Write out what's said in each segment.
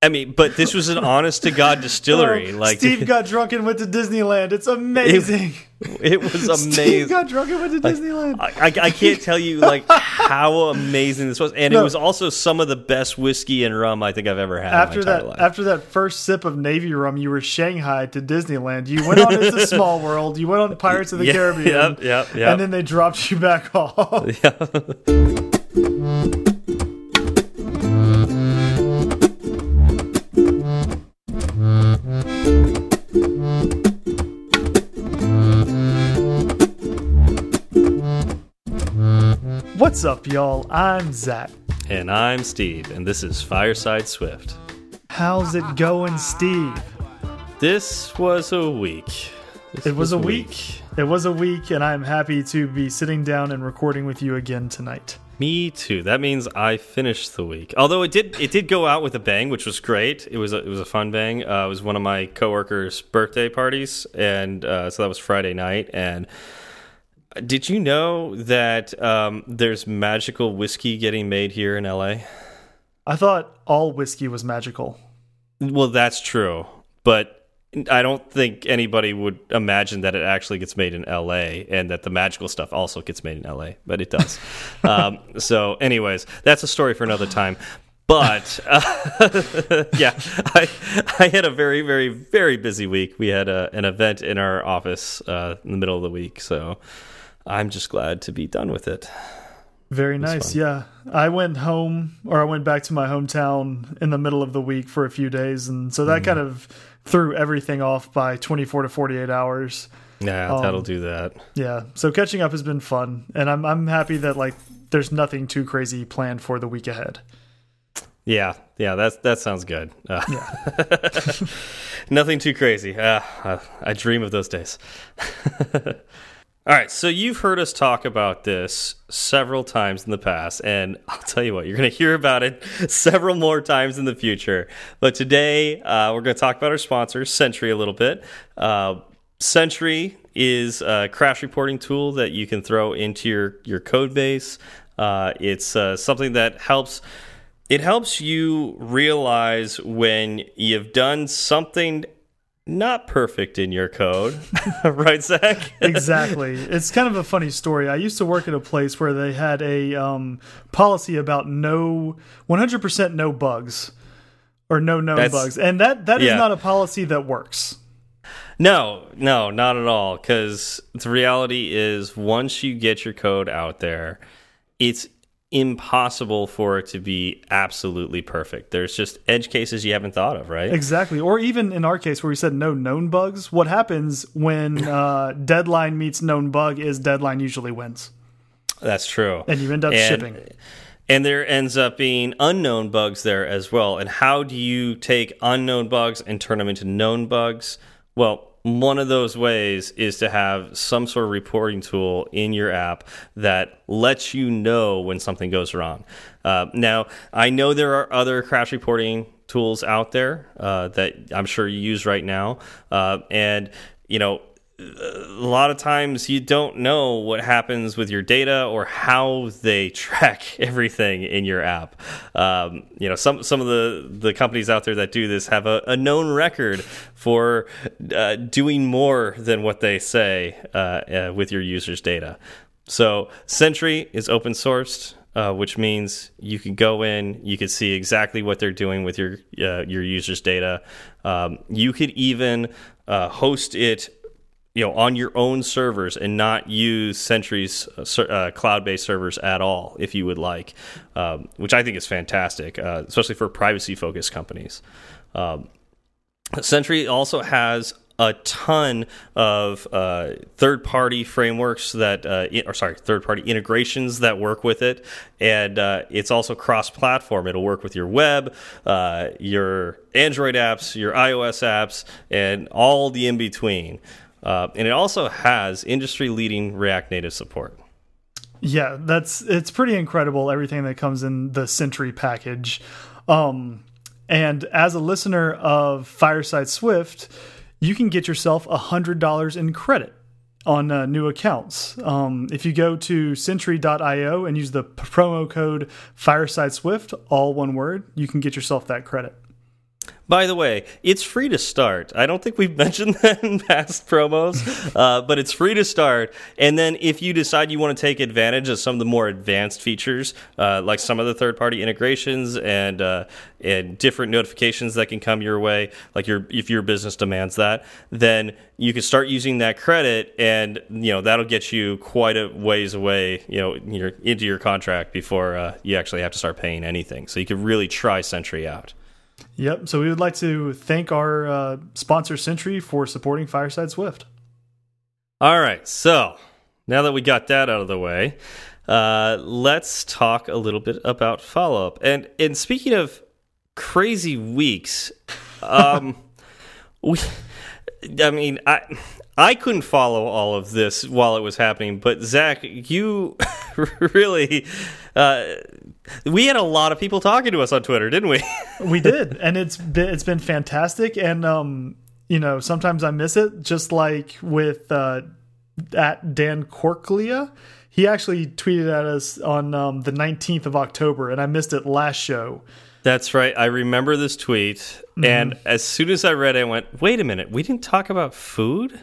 I mean, but this was an honest to God distillery. Oh, like Steve got drunk and went to Disneyland. It's amazing. It, it was amazing. Steve got drunk and went to Like, Disneyland. I, I, I can't tell you like how amazing this was, and No. it was also some of the best whiskey and rum I think I've ever had. after in my that, life. after that first sip of Navy rum, you were Shanghai to Disneyland. You went on a Small World. You went on Pirates of the Yeah, Caribbean. yep, yep, yep. And then they dropped you back off. What's up, y'all? I'm Zach. and I'm Steve, and this is Fireside Swift. How's it going, Steve? This was a week. This It was a week. It was a week, and I'm happy to be sitting down and recording with you again tonight. Me too. That means I finished the week. Although it did, it did go out with a bang, which was great. It was a, it was a fun bang. Uh, it was one of my coworkers' birthday parties, and uh, so that was Friday night. And did you know that um, there's magical whiskey getting made here in LA? I thought all whiskey was magical. Well, that's true, but I don't think anybody would imagine that it actually gets made in LA and that the magical stuff also gets made in LA, but it does. um, so, anyways, that's a story for another time. But uh, yeah, I, I had a very, very, very busy week. We had a, an event in our office uh, in the middle of the week, so I'm just glad to be done with it. Very nice. fun. Yeah. I went home or I went back to my hometown in the middle of the week for a few days. And so Mm. that kind of threw everything off by 24 to 48 hours. Yeah, Um, that'll do that. Yeah. So catching up has been fun. And I'm, I'm happy that like there's nothing too crazy planned for the week ahead. Yeah, yeah, that's that sounds good. Uh, nothing too crazy. Uh, I, I dream of those days. All right, so you've heard us talk about this several times in the past, and I'll tell you what, you're going to hear about it several more times in the future. But today, uh, we're going to talk about our sponsor, Sentry, a little bit. Uh, Sentry is a crash reporting tool that you can throw into your your code base. Uh, it's uh, something that helps it helps you realize when you've done something not perfect in your code, right, Zach? exactly. It's kind of a funny story. I used to work at a place where they had a um, policy about no 100% no bugs or no known That's- bugs. And that that is yeah. not a policy that works. No, no, not at all. Because the reality is, once you get your code out there, it's impossible for it to be absolutely perfect. There's just edge cases you haven't thought of, right? Exactly. Or even in our case where we said no known bugs, what happens when uh, deadline meets known bug is deadline usually wins. That's true. And you end up And- shipping. And there ends up being unknown bugs there as well. And how do you take unknown bugs and turn them into known bugs? Well, one of those ways is to have some sort of reporting tool in your app that lets you know when something goes wrong. Uh, now, I know there are other crash reporting tools out there uh, that I'm sure you use right now. Uh, and, you know, a lot of times you don't know what happens with your data or how they track everything in your app. Um, you know, some some of the the companies out there that do this have a, a known record for uh, doing more than what they say uh, uh, with your users' data. So Sentry is open sourced. Uh, which means you can go in, you can see exactly what they're doing with your uh, your users' data. Um, you could even uh, host it you know on your own servers and not use Sentry's uh, uh, cloud-based servers at all if you would like, um, which I think is fantastic, uh, especially for privacy-focused companies. Um, Sentry also has a ton of uh, third-party frameworks that, uh, or sorry, third-party integrations that work with it, and uh, it's also cross-platform. It'll work with your web, uh, your Android apps, your iOS apps, and all the in between. Uh, and it also has industry-leading React Native support. Yeah, that's it's pretty incredible everything that comes in the Sentry package. Um, and as a listener of Fireside Swift, you can get yourself a hundred dollars in credit on uh, new accounts. Um, if you go to Sentry.io and use the promo code Fireside Swift, all one word, you can get yourself that credit. By the way, it's free to start. I don't think we've mentioned that in past promos, uh, but it's free to start. And then if you decide you want to take advantage of some of the more advanced features, uh, like some of the third-party integrations and uh, and different notifications that can come your way, like your if your business demands that, then you can start using that credit, and you know that'll get you quite a ways away, you know, your, into your contract before uh, you actually have to start paying anything. So you can really try Sentry out. Yep. So we would like to thank our uh, sponsor, Sentry, for supporting Fireside Swift. All right. So now that we got that out of the way, uh, let's talk a little bit about follow up. And and speaking of crazy weeks, um, we, I mean, I I couldn't follow all of this while it was happening, but Zach, you really. Uh, we had a lot of people talking to us on Twitter, didn't we? we did, and it's been it's been fantastic. And um, you know, sometimes I miss it, just like with uh, at Dan Corklia. He actually tweeted at us on um, the 19th of October, and I missed it last show. That's right. I remember this tweet, mm -hmm. and as soon as I read it, I went, "Wait a minute, we didn't talk about food."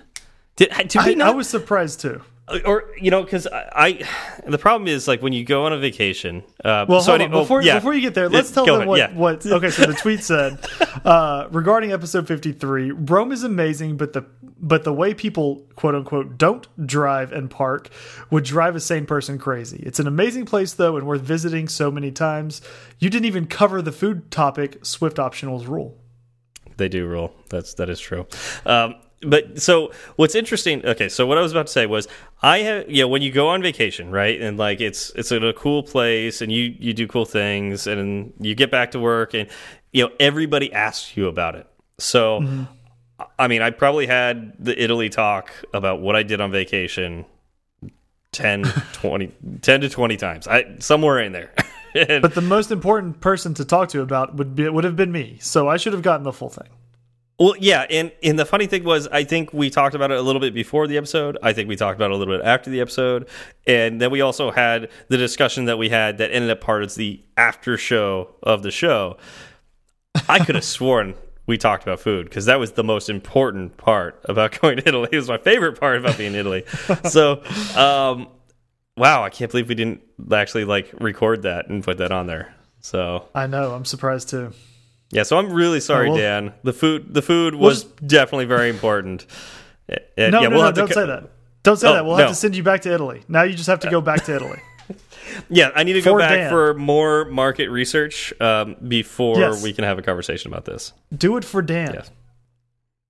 Did, did we I, not? I was surprised too or you know because I, I, the problem is like when you go on a vacation uh, well, so on. before, yeah. before you get there let's tell them what, yeah. what okay so the tweet said uh, regarding episode 53 rome is amazing but the but the way people quote unquote don't drive and park would drive a sane person crazy it's an amazing place though and worth visiting so many times you didn't even cover the food topic swift optionals rule they do rule that's that is true um, but so what's interesting okay so what i was about to say was i have you know when you go on vacation right and like it's it's in a cool place and you you do cool things and you get back to work and you know everybody asks you about it. So mm -hmm. i mean i probably had the italy talk about what i did on vacation 10 20 10 to 20 times. I somewhere in there. But the most important person to talk to about would be would have been me. So i should have gotten the full thing well, yeah, and and the funny thing was, I think we talked about it a little bit before the episode. I think we talked about it a little bit after the episode, and then we also had the discussion that we had that ended up part of the after show of the show. I could have sworn we talked about food because that was the most important part about going to Italy. It was my favorite part about being in Italy. so, um, wow, I can't believe we didn't actually like record that and put that on there. So I know I'm surprised too. Yeah, so I'm really sorry, oh, well, Dan. The food, the food was we'll definitely very important. And, no, yeah, no, we'll no, don't say that. Don't say oh, that. We'll have to send you back to Italy. Now you just have to go back to Italy. yeah, I need to for go back Dan. for more market research um, before yes. we can have a conversation about this. Do it for Dan. Yes.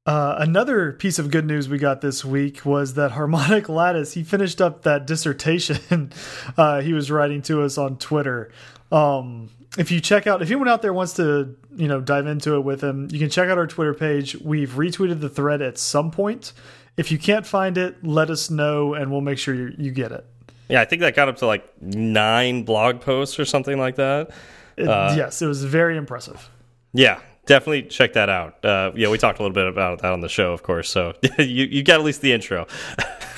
Uh, another piece of good news we got this week was that Harmonic Lattice he finished up that dissertation uh, he was writing to us on Twitter. Um, if you check out, if anyone out there wants to, you know, dive into it with him, you can check out our Twitter page. We've retweeted the thread at some point. If you can't find it, let us know and we'll make sure you, you get it. Yeah, I think that got up to like nine blog posts or something like that. It, uh, yes, it was very impressive. Yeah, definitely check that out. Uh, yeah, we talked a little bit about that on the show, of course. So you you got at least the intro.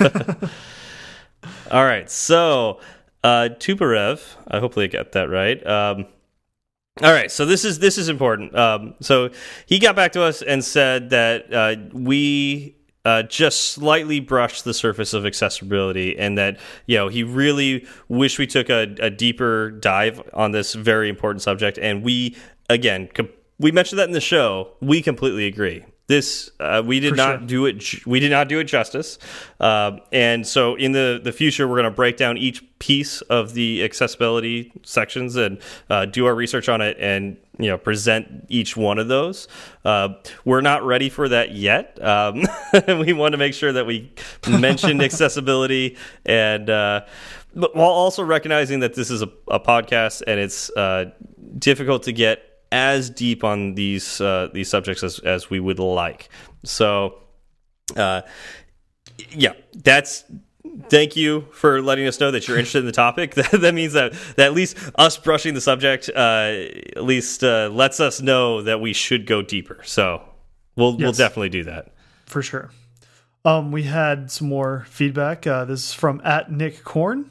All right, so uh, Tuparev, I hopefully I got that right. Um, all right, so this is this is important. Um, so he got back to us and said that uh, we uh, just slightly brushed the surface of accessibility, and that you know he really wished we took a, a deeper dive on this very important subject. And we again, we mentioned that in the show. We completely agree. This uh, we did For not sure. do it. We did not do it justice, uh, and so in the the future, we're going to break down each piece of the accessibility sections and uh, do our research on it, and you know present each one of those. Uh, we're not ready for that yet. Um, we want to make sure that we mention accessibility and. Uh, but while also recognizing that this is a, a podcast and it's uh, difficult to get as deep on these uh, these subjects as as we would like. So, uh, yeah, that's. Thank you for letting us know that you're interested in the topic. that means that, that at least us brushing the subject uh, at least uh, lets us know that we should go deeper. So we'll yes, we'll definitely do that for sure. Um, we had some more feedback. Uh, this is from at Nick Korn.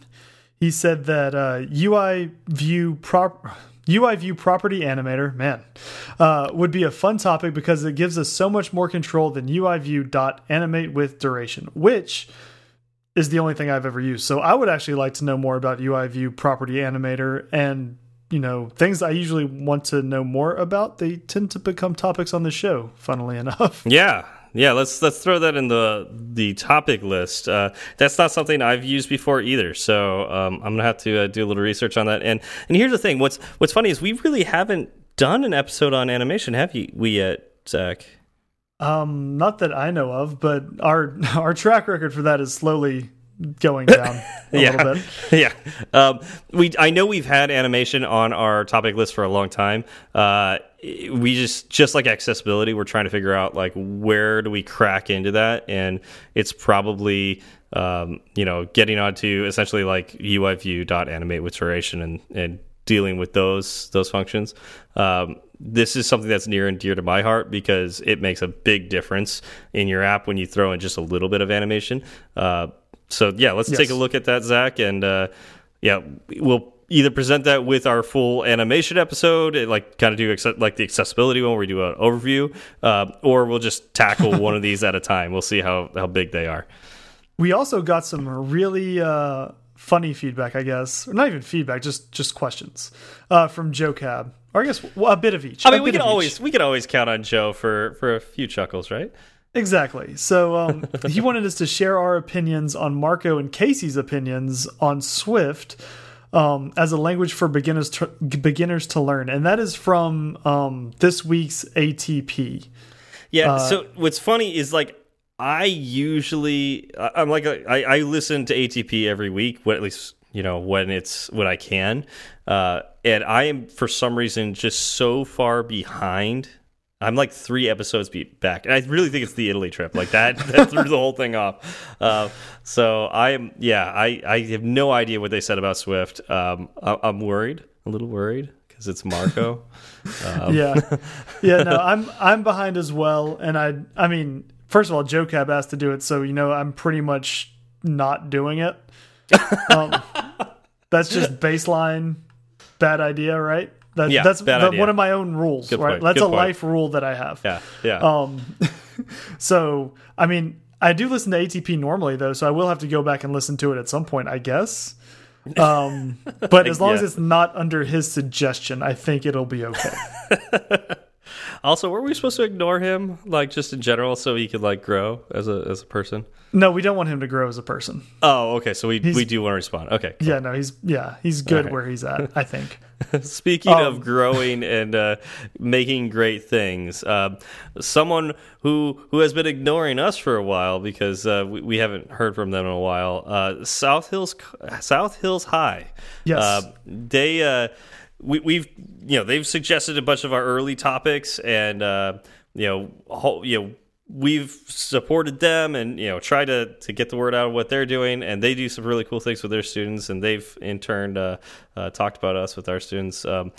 He said that UI uh, view prop UI view property animator, man, uh, would be a fun topic because it gives us so much more control than UI dot animate with duration, which is the only thing I've ever used. So I would actually like to know more about UI view property animator and you know things I usually want to know more about. They tend to become topics on the show, funnily enough. Yeah, yeah, let's let's throw that in the the topic list. Uh, that's not something I've used before either, so um, I'm gonna have to uh, do a little research on that. And and here's the thing: what's what's funny is we really haven't done an episode on animation, have you? We yet, Zach? Um, not that I know of, but our our track record for that is slowly going down a yeah. little bit. yeah. Um, we I know we've had animation on our topic list for a long time. Uh, we just just like accessibility, we're trying to figure out like where do we crack into that, and it's probably um, you know getting onto essentially like UI view dot animate with duration and and dealing with those those functions. Um, this is something that's near and dear to my heart because it makes a big difference in your app when you throw in just a little bit of animation. Uh, so yeah, let's yes. take a look at that, Zach, and uh, yeah, we'll either present that with our full animation episode, like kind of do like the accessibility one where we do an overview, uh, or we'll just tackle one of these at a time. We'll see how how big they are. We also got some really uh, funny feedback, I guess, or not even feedback, just just questions uh, from Joe Cab, or I guess a bit of each. I mean, we can always each. we can always count on Joe for for a few chuckles, right? Exactly. So um, he wanted us to share our opinions on Marco and Casey's opinions on Swift um, as a language for beginners to, beginners to learn, and that is from um, this week's ATP. Yeah. Uh, so what's funny is like I usually I'm like I, I listen to ATP every week, at least you know when it's when I can, uh, and I am for some reason just so far behind I'm like three episodes back, and I really think it's the Italy trip. Like that, that threw the whole thing off. Uh, so I am, yeah, I I have no idea what they said about Swift. Um, I, am worried, a little worried because it's Marco. Um. yeah, yeah, no, I'm I'm behind as well, and I I mean, first of all, Joe Cab asked to do it, so you know I'm pretty much not doing it. Um, that's just baseline bad idea, right? That, yeah, that's the, one of my own rules, Good right? Point. That's Good a point. life rule that I have. Yeah, yeah. Um, so I mean, I do listen to ATP normally though, so I will have to go back and listen to it at some point, I guess. Um, but as long yeah. as it's not under his suggestion, I think it'll be okay. also, were we supposed to ignore him, like just in general, so he could like grow as a as a person? No, we don't want him to grow as a person. Oh, okay. So we he's, we do want to respond. Okay. Cool. Yeah, no, he's yeah, he's good right. where he's at. I think. Speaking um, of growing and uh, making great things, uh, someone who who has been ignoring us for a while because uh, we, we, haven't heard from them in a while. Uh, South Hills South Hills High. Yes. Uh, they uh, we, we've you know they've suggested a bunch of our early topics and you know you know we've supported them and you know tried to to get the word out of what they're doing. And they do some really cool things with their students and they've in turn uh, uh, talked about us with our students. Um,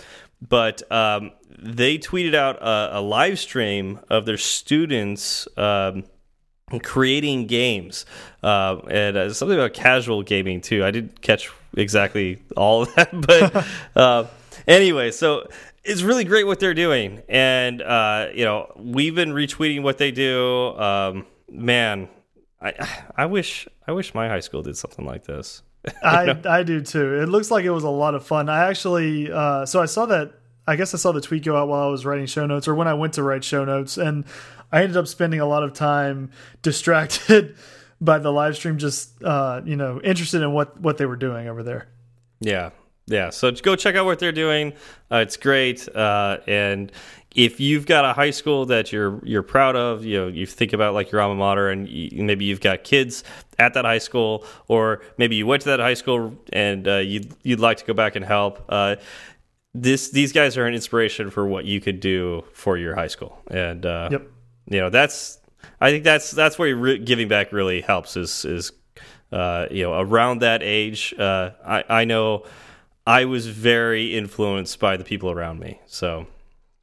but um, they tweeted out a, a, live stream of their students um, creating games. Uh, and uh, something about casual gaming too. I didn't catch exactly all of that but uh, anyway so it's really great what they're doing, and uh, you know we've been retweeting what they do. Um, man, I I wish I wish my high school did something like this. I I do too. It looks like it was a lot of fun. I actually uh, so I saw that. I guess I saw the tweet go out while I was writing show notes, or when I went to write show notes, and I ended up spending a lot of time distracted by the live stream, just uh, you know, interested in what what they were doing over there. Yeah, yeah, so go check out what they're doing. Uh, it's great, uh, and if you've got a high school that you're you're proud of, you know, you think about like your alma mater, and you, maybe you've got kids at that high school, or maybe you went to that high school and uh, you'd you'd like to go back and help. Uh, this these guys are an inspiration for what you could do for your high school, and uh, yep. you know that's I think that's that's where giving back really helps is is uh, you know around that age. I I know I was very influenced by the people around me. So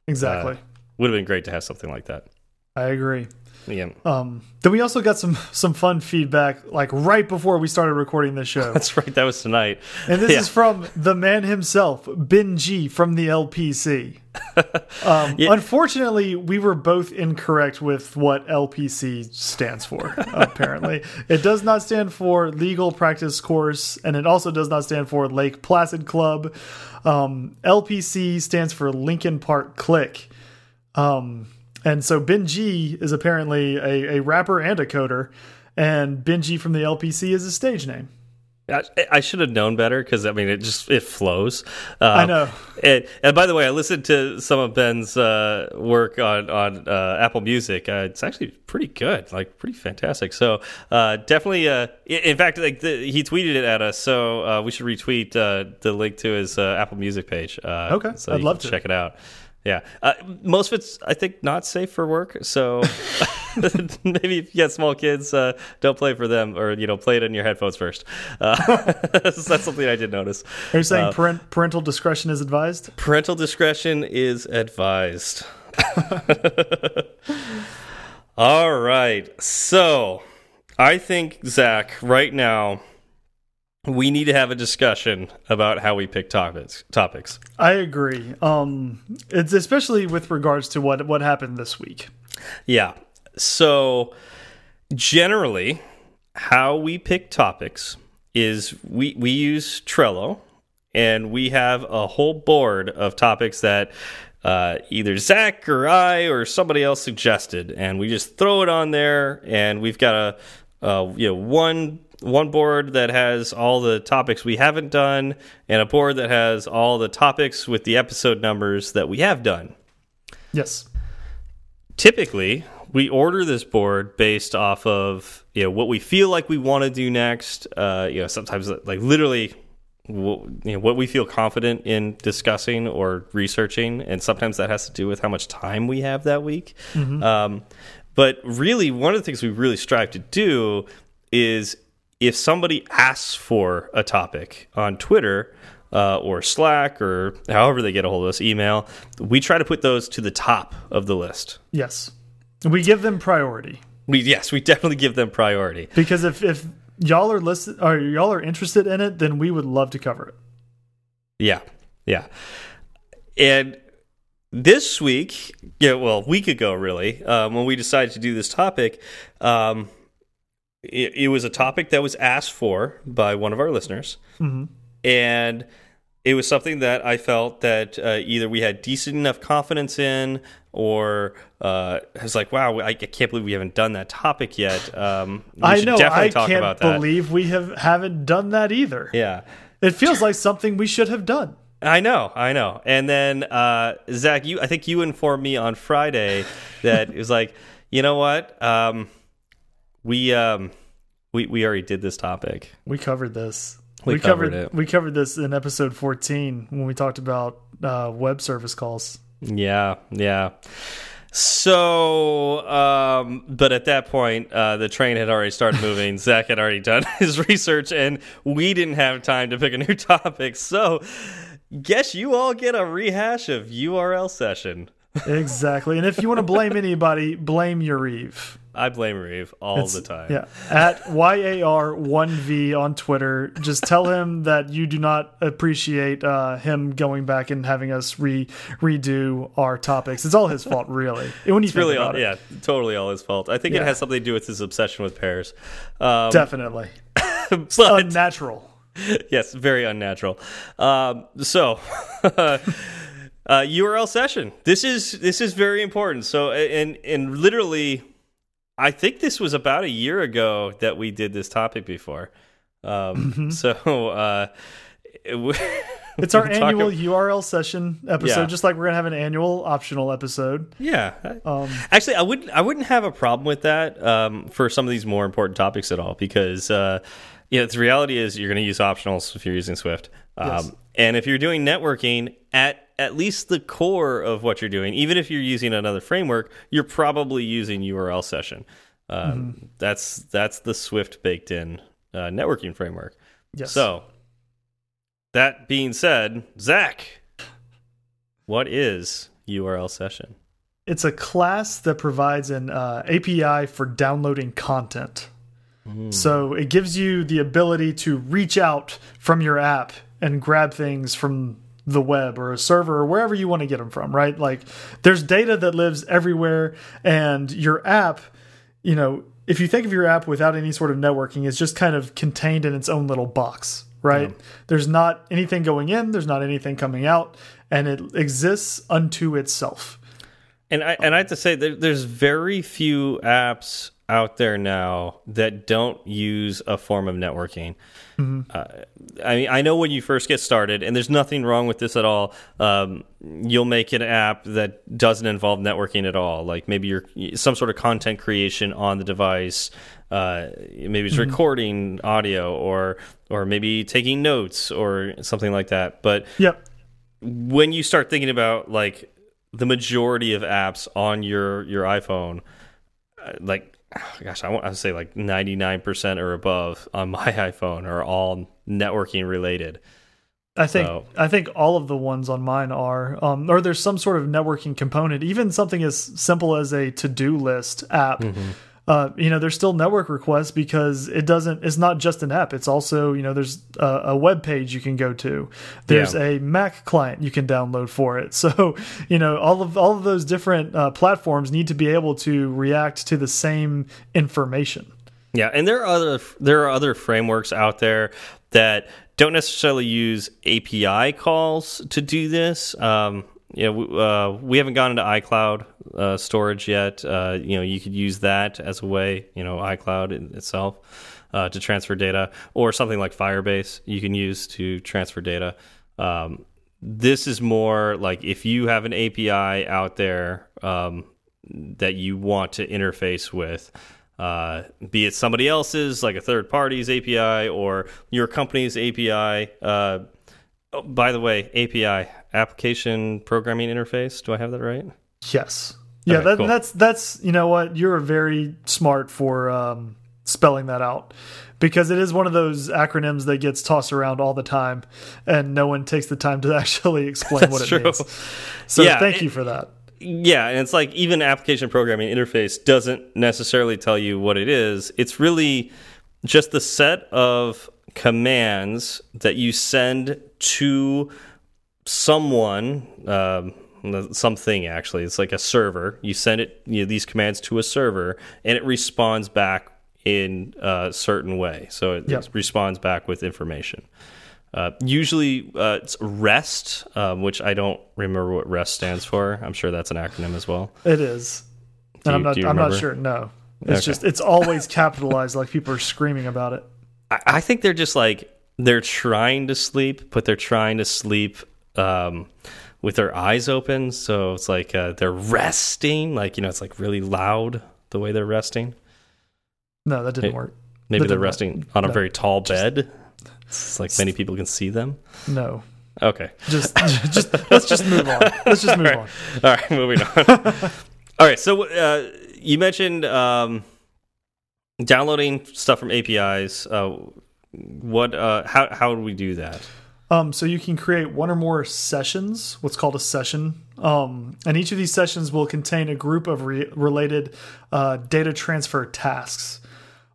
exactly, uh, would have been great to have something like that. I agree. Yeah. Um, then we also got some some fun feedback like right before we started recording this show. That's right. That was tonight. And this Yeah. is from the man himself, Ben G from the LPC. Um, Yeah. Unfortunately, we were both incorrect with what LPC stands for. apparently, it does not stand for Legal Practice Course, and it also does not stand for Lake Placid Club. Um, LPC stands for Lincoln Park Click. Um, and so Ben G is apparently a, a rapper and a coder, and Ben G from the LPC is a stage name. I, I should have known better because I mean it just it flows. Um, I know. And, and by the way, I listened to some of Ben's uh, work on on uh, Apple Music. Uh, it's actually pretty good, like pretty fantastic. So uh, definitely, uh, in fact, like the, he tweeted it at us, so uh, we should retweet uh, the link to his uh, Apple Music page. Uh, Okay, so I'd love to. check it out. Yeah, uh, most of it's I think not safe for work. So maybe if you got small kids, uh, don't play for them, or you know, play it in your headphones first. Uh, that's something I did notice. Are you saying Uh, parent, parental discretion is advised? Parental discretion is advised. All right. So I think, Zach, right now, we need to have a discussion about how we pick topics. Topics. I agree. Um, it's especially with regards to what what happened this week. Yeah. So generally, how we pick topics is we we use Trello, and we have a whole board of topics that uh, either Zach or I or somebody else suggested, and we just throw it on there, and we've got a, a you know one one board that has all the topics we haven't done, and a board that has all the topics with the episode numbers that we have done. Yes. typically we order this board based off of you know what we feel like we want to do next uh you know sometimes like literally what, you know, what we feel confident in discussing or researching and sometimes that has to do with how much time we have that week. Um, but really one of the things we really strive to do is if somebody asks for a topic on twitter uh, or Slack or however they get a hold of us, email. We try to put those to the top of the list. Yes. We give them priority We yes, we definitely give them priority. because if if y'all are listen or y'all are interested in it, then we would love to cover it. Yeah, yeah. And this week, yeah, well, a week ago, really, um, when we decided to do this topic, um, it, it was a topic that was asked for by one of our listeners, and it was something that I felt that uh, either we had decent enough confidence in, or uh, I was like, "Wow, I, I can't believe we haven't done that topic yet." Um, we I should know. definitely I talk can't about that. believe we have haven't done that either. yeah. It feels like something we should have done. I know, I know. And then uh, Zach, you, I think you informed me on Friday that it was like, you know what, um, we um, we we already did this topic. We covered this. We covered it. We covered this in episode 14 when we talked about uh, web service calls. Yeah, yeah. So, um, but at that point, uh, the train had already started moving. Zach had already done his research, and we didn't have time to pick a new topic. So, guess you all get a rehash of URL session. Exactly. and if you want to blame anybody, blame Yariv. I blame Reeve all the time. Yeah. At YAR1V on Twitter. Just tell him that you do not appreciate uh, him going back and having us re redo our topics. It's all his fault, really. When you think really all, it. yeah totally all his fault i think Yeah. it has something to do with his obsession with pears um, Definitely. but Unnatural. yes very unnatural um, so uh, url session this is this is very important so and and literally i think this was about a year ago that we did this topic before um, so uh, it- It's our annual URL session episode, Yeah. just like we're going to have an annual optional episode. Yeah. Um, Actually, I wouldn't. I wouldn't have a problem with that um, for some of these more important topics at all, because uh, you know the reality is you're going to use optionals if you're using Swift, um, Yes. and if you're doing networking at at least the core of what you're doing, even if you're using another framework, you're probably using URL session. Um, Mm-hmm. That's that's the Swift baked in uh, networking framework. yes. So, that being said, Zach, what is URL session? it's a class that provides an uh, API for downloading content. So it gives you the ability to reach out from your app and grab things from the web or a server or wherever you want to get them from, right? Like there's data that lives everywhere and your app, you know, if you think of your app without any sort of networking, it's just kind of contained in its own little box, right? There's not anything going in, there's not anything coming out, and it exists unto itself. And I and I have to say there, there's very few apps out there now that don't use a form of networking. Uh, I mean, I know when you first get started, and there's nothing wrong with this at all. Um, you'll make an app that doesn't involve networking at all, like maybe you're some sort of content creation on the device. Uh, maybe it's recording audio, or or maybe taking notes, or something like that. But Yep. when you start thinking about like the majority of apps on your your iPhone, like gosh, I want to say like ninety nine percent or above on my iPhone are all networking related. I think So- I think all of the ones on mine are, um, or there's some sort of networking component. Even something as simple as a to-do list app. Mm-hmm. Uh, you know, there's still network requests because it doesn't. It's not just an app. It's also you know there's a, a web page you can go to. There's Yeah. a Mac client you can download for it. So you know all of all of those different uh, platforms need to be able to react to the same information. Yeah, and there are other there are other frameworks out there that don't necessarily use API calls to do this. Um, know, we, uh, we haven't gone into iCloud uh, storage yet. Uh, you know, you could use that as a way. You know, iCloud itself uh, to transfer data, or something like Firebase you can use to transfer data. Um, this is more like if you have an API out there um, that you want to interface with, uh, be it somebody else's, like a third party's API, or your company's API. Uh, oh, by the way, API application programming interface. Do I have that right? Yes. Yeah, Okay, that, cool. that's that's you know what you're very smart for um, spelling that out because it is one of those acronyms that gets tossed around all the time and no one takes the time to actually explain what it true. means. So Yeah, thank it- you for that. Yeah, and it's like even application programming interface doesn't necessarily tell you what it is. It's really just the set of commands that you send to someone, um, something actually. It's like a server. You send it you know, these commands to a server, and it responds back in a certain way. So it, Yep. it responds back with information. Uh, usually uh, it's REST, um, which I don't remember what REST stands for. I'm sure that's an acronym as well. It is. And I'm not I'm not sure. No. It's Okay. just it's always capitalized like people are screaming about it. I, I think they're just like they're trying to sleep, but they're trying to sleep um, with their eyes open. So it's like uh, they're resting, like you know, it's like really loud the way they're resting. No, that didn't Hey, work. Maybe That they're resting on a no, very tall bed. It's like many people can see them. No. Okay. Just just let's just move on. Let's just move on. All right, moving on. All right, so uh, you mentioned um, downloading stuff from APIs. Uh, what? Uh, how how do we do that? Um, so you can create one or more sessions, what's called a session, um, and each of these sessions will contain a group of re related uh, data transfer tasks.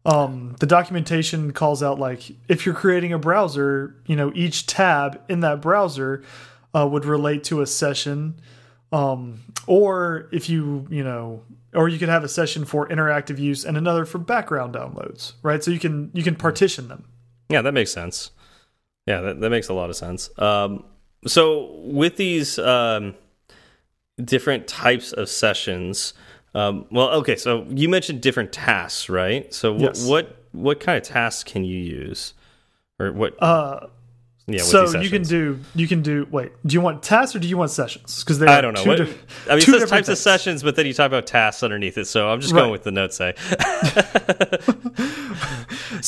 Um, the documentation calls out like if you're creating a browser, you know each tab in that browser uh, would relate to a session, um, or if you you know, or you could have a session for interactive use and another for background downloads, right? So you can you can partition them. Yeah, that makes sense. Yeah, that, that makes a lot of sense. Um, so with these um, different types of sessions, um, well, okay. So you mentioned different tasks, right? So Yes. what what kind of tasks can you use, or what? Uh, yeah, so you can do you can do wait do you want tasks or do you want sessions because I don't know. What, I mean, two types of sessions, but then you talk about tasks underneath it. So I'm just Right. going with the notes say.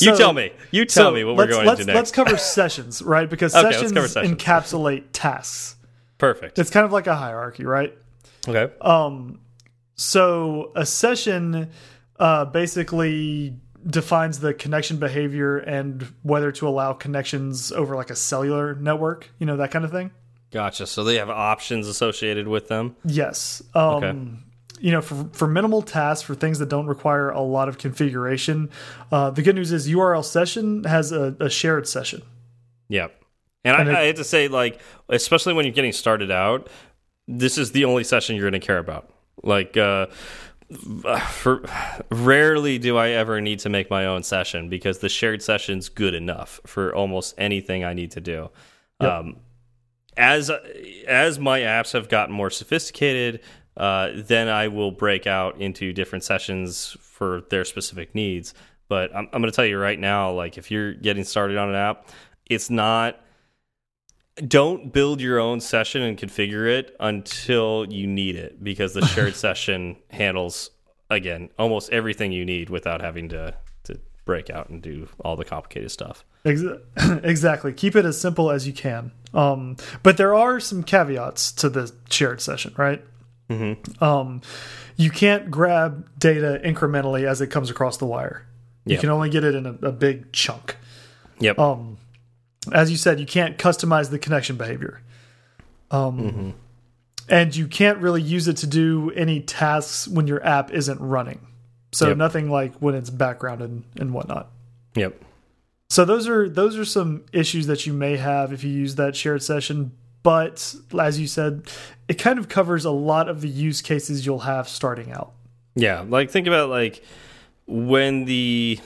you tell me. You tell so me what we're going let's, into next. let's cover sessions right because Okay, sessions, sessions. encapsulate tasks Perfect. it's kind of like a hierarchy right Okay. um so a session uh basically defines the connection behavior and whether to allow connections over like a cellular network you know that kind of thing Gotcha. So they have options associated with them. Yes. Um, Okay. you know, for for minimal tasks, for things that don't require a lot of configuration, uh, the good news is URL session has a, a shared session. Yep. And, And I, it- I had to say, like, especially when you're getting started out, this is the only session you're going to care about. Like, uh, for rarely do I ever need to make my own session because the shared session's good enough for almost anything I need to do. Yep. Um, as as my apps have gotten more sophisticated, uh, then I will break out into different sessions for their specific needs. But I'm, I'm going to tell you right now, like if you're getting started on an app, it's not. Don't build your own session and configure it until you need it because the shared session handles again almost everything you need without having to to break out and do all the complicated stuff. Exactly. Keep it as simple as you can. Um, but there are some caveats to the shared session, right? Mm-hmm. Um, you can't grab data incrementally as it comes across the wire. You Yep. can only get it in a, a big chunk. Yep. Um, as you said, you can't customize the connection behavior. Um, Mm-hmm. And you can't really use it to do any tasks when your app isn't running. So Yep. nothing like when it's background and, and whatnot. Yep. So those are those are some issues that you may have if you use that shared session. But as you said, it kind of covers a lot of the use cases you'll have starting out. Yeah, like think about like when the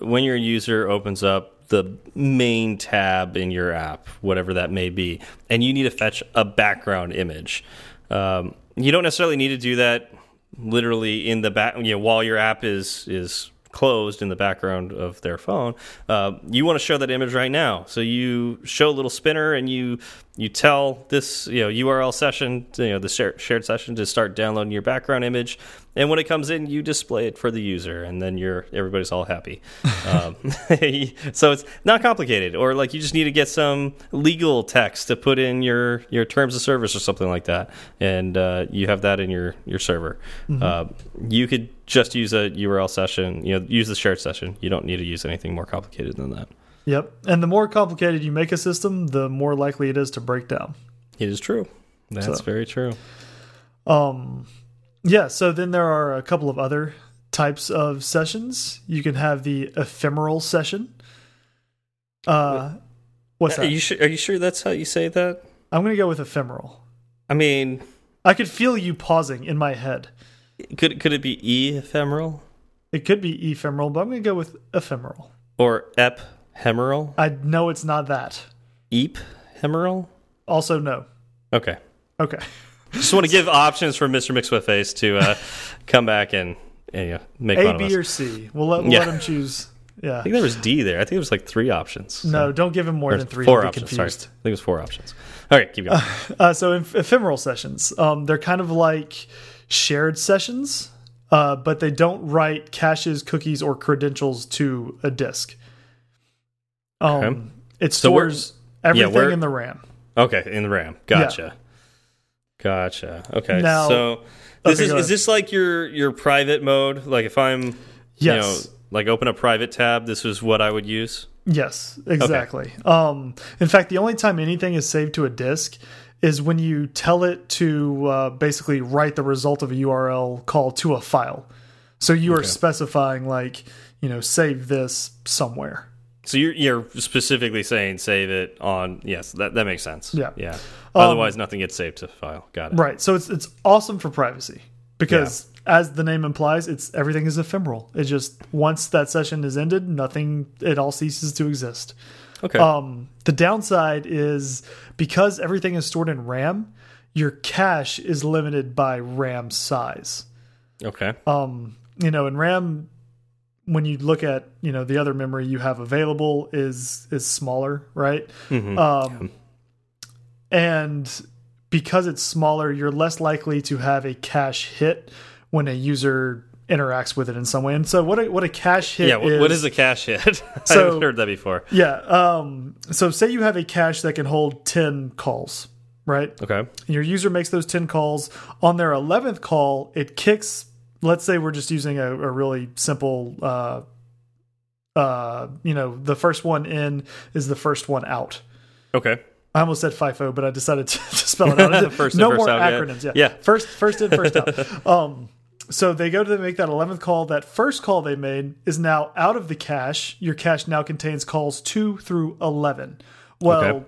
when your user opens up the main tab in your app, whatever that may be, and you need to fetch a background image. Um, you don't necessarily need to do that literally in the back, you know, while your app is is closed in the background of their phone. Uh, you want to show that image right now, so you show a little spinner and you you tell this you know URL session, you know the share, shared session to start downloading your background image, and when it comes in, you display it for the user, and then you're everybody's all happy. um, so it's not complicated, or like you just need to get some legal text to put in your your terms of service or something like that, and uh, you have that in your your server. Uh, you could just use a URL session, you know, use the shared session. You don't need to use anything more complicated than that. Yep. And the more complicated you make a system, the more likely it is to break down. It is true. That's So- very true. Um, yeah. So then there are a couple of other types of sessions. You can have the ephemeral session. Uh, what's Are that? you sure? Are you sure that's how you say that? I'm going to go with ephemeral. I mean, I could feel you pausing in my head. could could it be e ephemeral It could be ephemeral, but I'm going to go with ephemeral. or ep hemeral? I know it's not that. Eep hemeral? Also, no. Okay. Okay. Just want to give options for Mr. Mixwithface to uh, come back and, and you know, make A, us. or C. We'll let, we'll Yeah. let him choose. Yeah. I think there was D there. I think there was like three options. So- No, don't give him more or than three. Four options. Sorry. I think it was four options. All right, keep going. Uh, so eph- ephemeral sessions, um, they're kind of like shared sessions, uh, but they don't write caches, cookies, or credentials to a disk. Um, Okay. It So stores everything we're- in the RAM. Okay, in the RAM. Gotcha. Gotcha. Okay. Now- so this Okay, is is this like your your private mode? Like if I'm you Yes. know like open a private tab, this is what I would use. Yes, exactly. Um, in fact, the only time anything is saved to a disk is when you tell it to uh, basically write the result of a URL call to a file. So you are specifying like you know save this somewhere. So you're you're specifically saying save it on yes, that that makes sense. Yeah. Yeah. Um, Otherwise nothing gets saved to file. Got it. Right. So it's it's awesome for privacy because as the name implies, it's everything is ephemeral. It just once that session is ended, nothing it all ceases to exist. Okay. Um, the downside is because everything is stored in RAM, your cache is limited by RAM size. okay. Um, you know, in RAM, when you look at you know the other memory you have available is is smaller, right? Mhm. Um, and because it's smaller, you're less likely to have a cache hit when a user interacts with it in some way. And so, what a, what a cache hit yeah, is, what is a cache hit? I haven't heard that before. Yeah. Um, so, say you have a cache that can hold ten calls, right? Okay. And your user makes those 10 calls. On their 11th call, it kicks. Let's say we're just using a, a really simple, uh, uh, you know, the first one in is the first one out. Okay. I almost said FIFO, but I decided to, to spell it out. First in, no first more out, yeah. acronyms. Yeah. Yeah. First, first in, first out. Um, so they go to make that 11th call. That first call they made is now out of the cache. Your cache now contains calls 2 through 11. Well, Okay.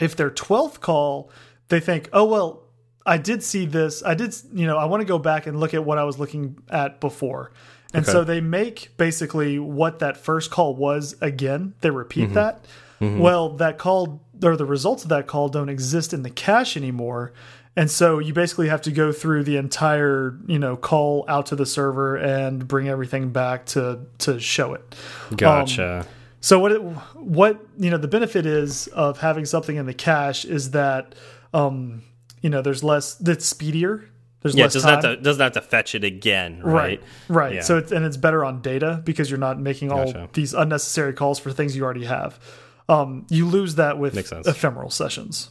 if their 12th call, they think, oh, well, I did see this. I did, you know, I want to go back and look at what I was looking at before. And Okay. so they make basically what that first call was again. They repeat Mm-hmm. that. Well, that call or the results of that call don't exist in the cache anymore. And so you basically have to go through the entire, you know, call out to the server and bring everything back to to show it. Gotcha. So what it, what you know the benefit is of having something in the cache is that um you know there's less that's speedier. There's yeah, it less doesn't time. have to doesn't have to fetch it again, right. right? Right. Yeah. So it's and it's better on data because you're not making all Gotcha. these unnecessary calls for things you already have. Um you lose that with ephemeral sessions.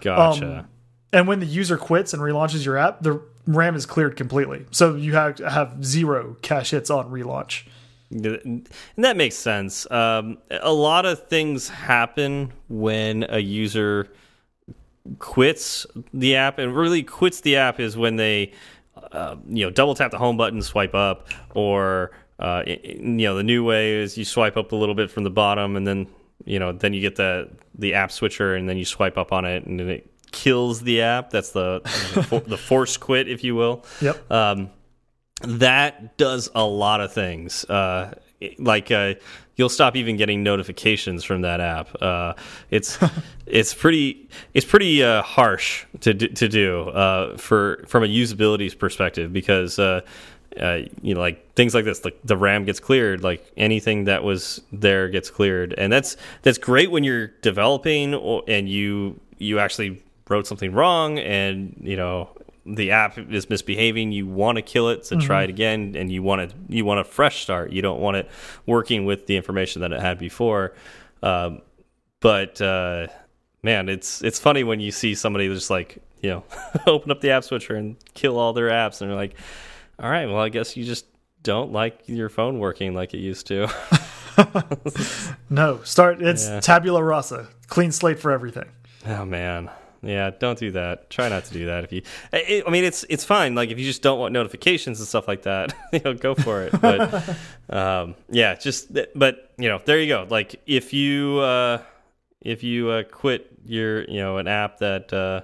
Gotcha. Um, and when the user quits and relaunches your app, the RAM is cleared completely. So you have have zero cache hits on relaunch. And that makes sense. Um, a lot of things happen when a user quits the app, and really quits the app is when they, uh, you know, double tap the home button, swipe up, or uh, you know, the new way is you swipe up a little bit from the bottom, and then you know, then you get the the app switcher, and then you swipe up on it, and then it kills the app. That's the the, force quit, if you will Yep. um, that does a lot of things. Uh, like uh, you'll stop even getting notifications from that app. Uh, it's it's pretty it's pretty uh, harsh to do, to do uh, for from a usability perspective because. Uh, uh, you know, like things like this, like the RAM gets cleared, like anything that was there gets cleared, and that's that's great when you're developing or, and you you actually wrote something wrong, and you know the app is misbehaving. You want to kill it to try it again, and you want it you want a fresh start. You don't want it working with the information that it had before. Um, but uh, man, it's it's funny when you see somebody just like you know open up the app switcher and kill all their apps, and they're like, all right, well, I guess you just don't like your phone working like it used to. No, start. It's Yeah. tabula rasa, clean slate for everything. Oh man, yeah, don't do that. Try not to do that. If you, I I mean, it's it's fine. Like if you just don't want notifications and stuff like that, you know, go for it. But um, yeah, just but you know, there you go. Like if you uh, if you uh, quit your you know an app that uh,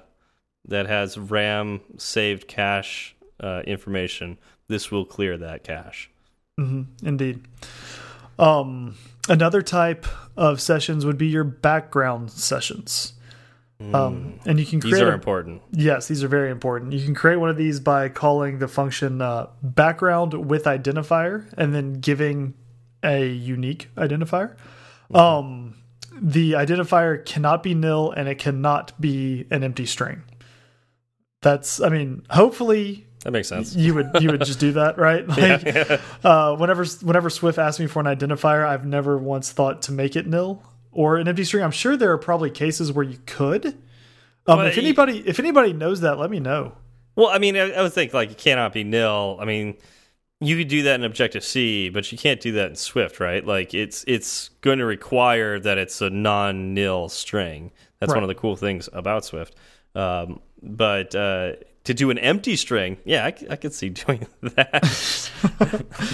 that has RAM saved cache uh, information, this will clear that cache. Mm -hmm. Indeed. Um, another type of sessions would be your background sessions. Um, and you can create These are a- important. Yes, these are very important. You can create one of these by calling the function uh, background with identifier and then giving a unique identifier. Um, the identifier cannot be nil and it cannot be an empty string. That's, I mean, hopefully That makes sense. you would you would just do that, right? Like, uh, whenever whenever Swift asks me for an identifier, I've never once thought to make it nil or an empty string. I'm sure there are probably cases where you could. Um, Well, if anybody if anybody knows that, let me know. Well, I mean, I, I would think like it cannot be nil. I mean, you could do that in Objective C, but you can't do that in Swift, right? Like it's it's going to require that it's a non-nil string. That's one of the cool things about Swift. Um, but uh, to do an empty string, yeah, I could see doing that.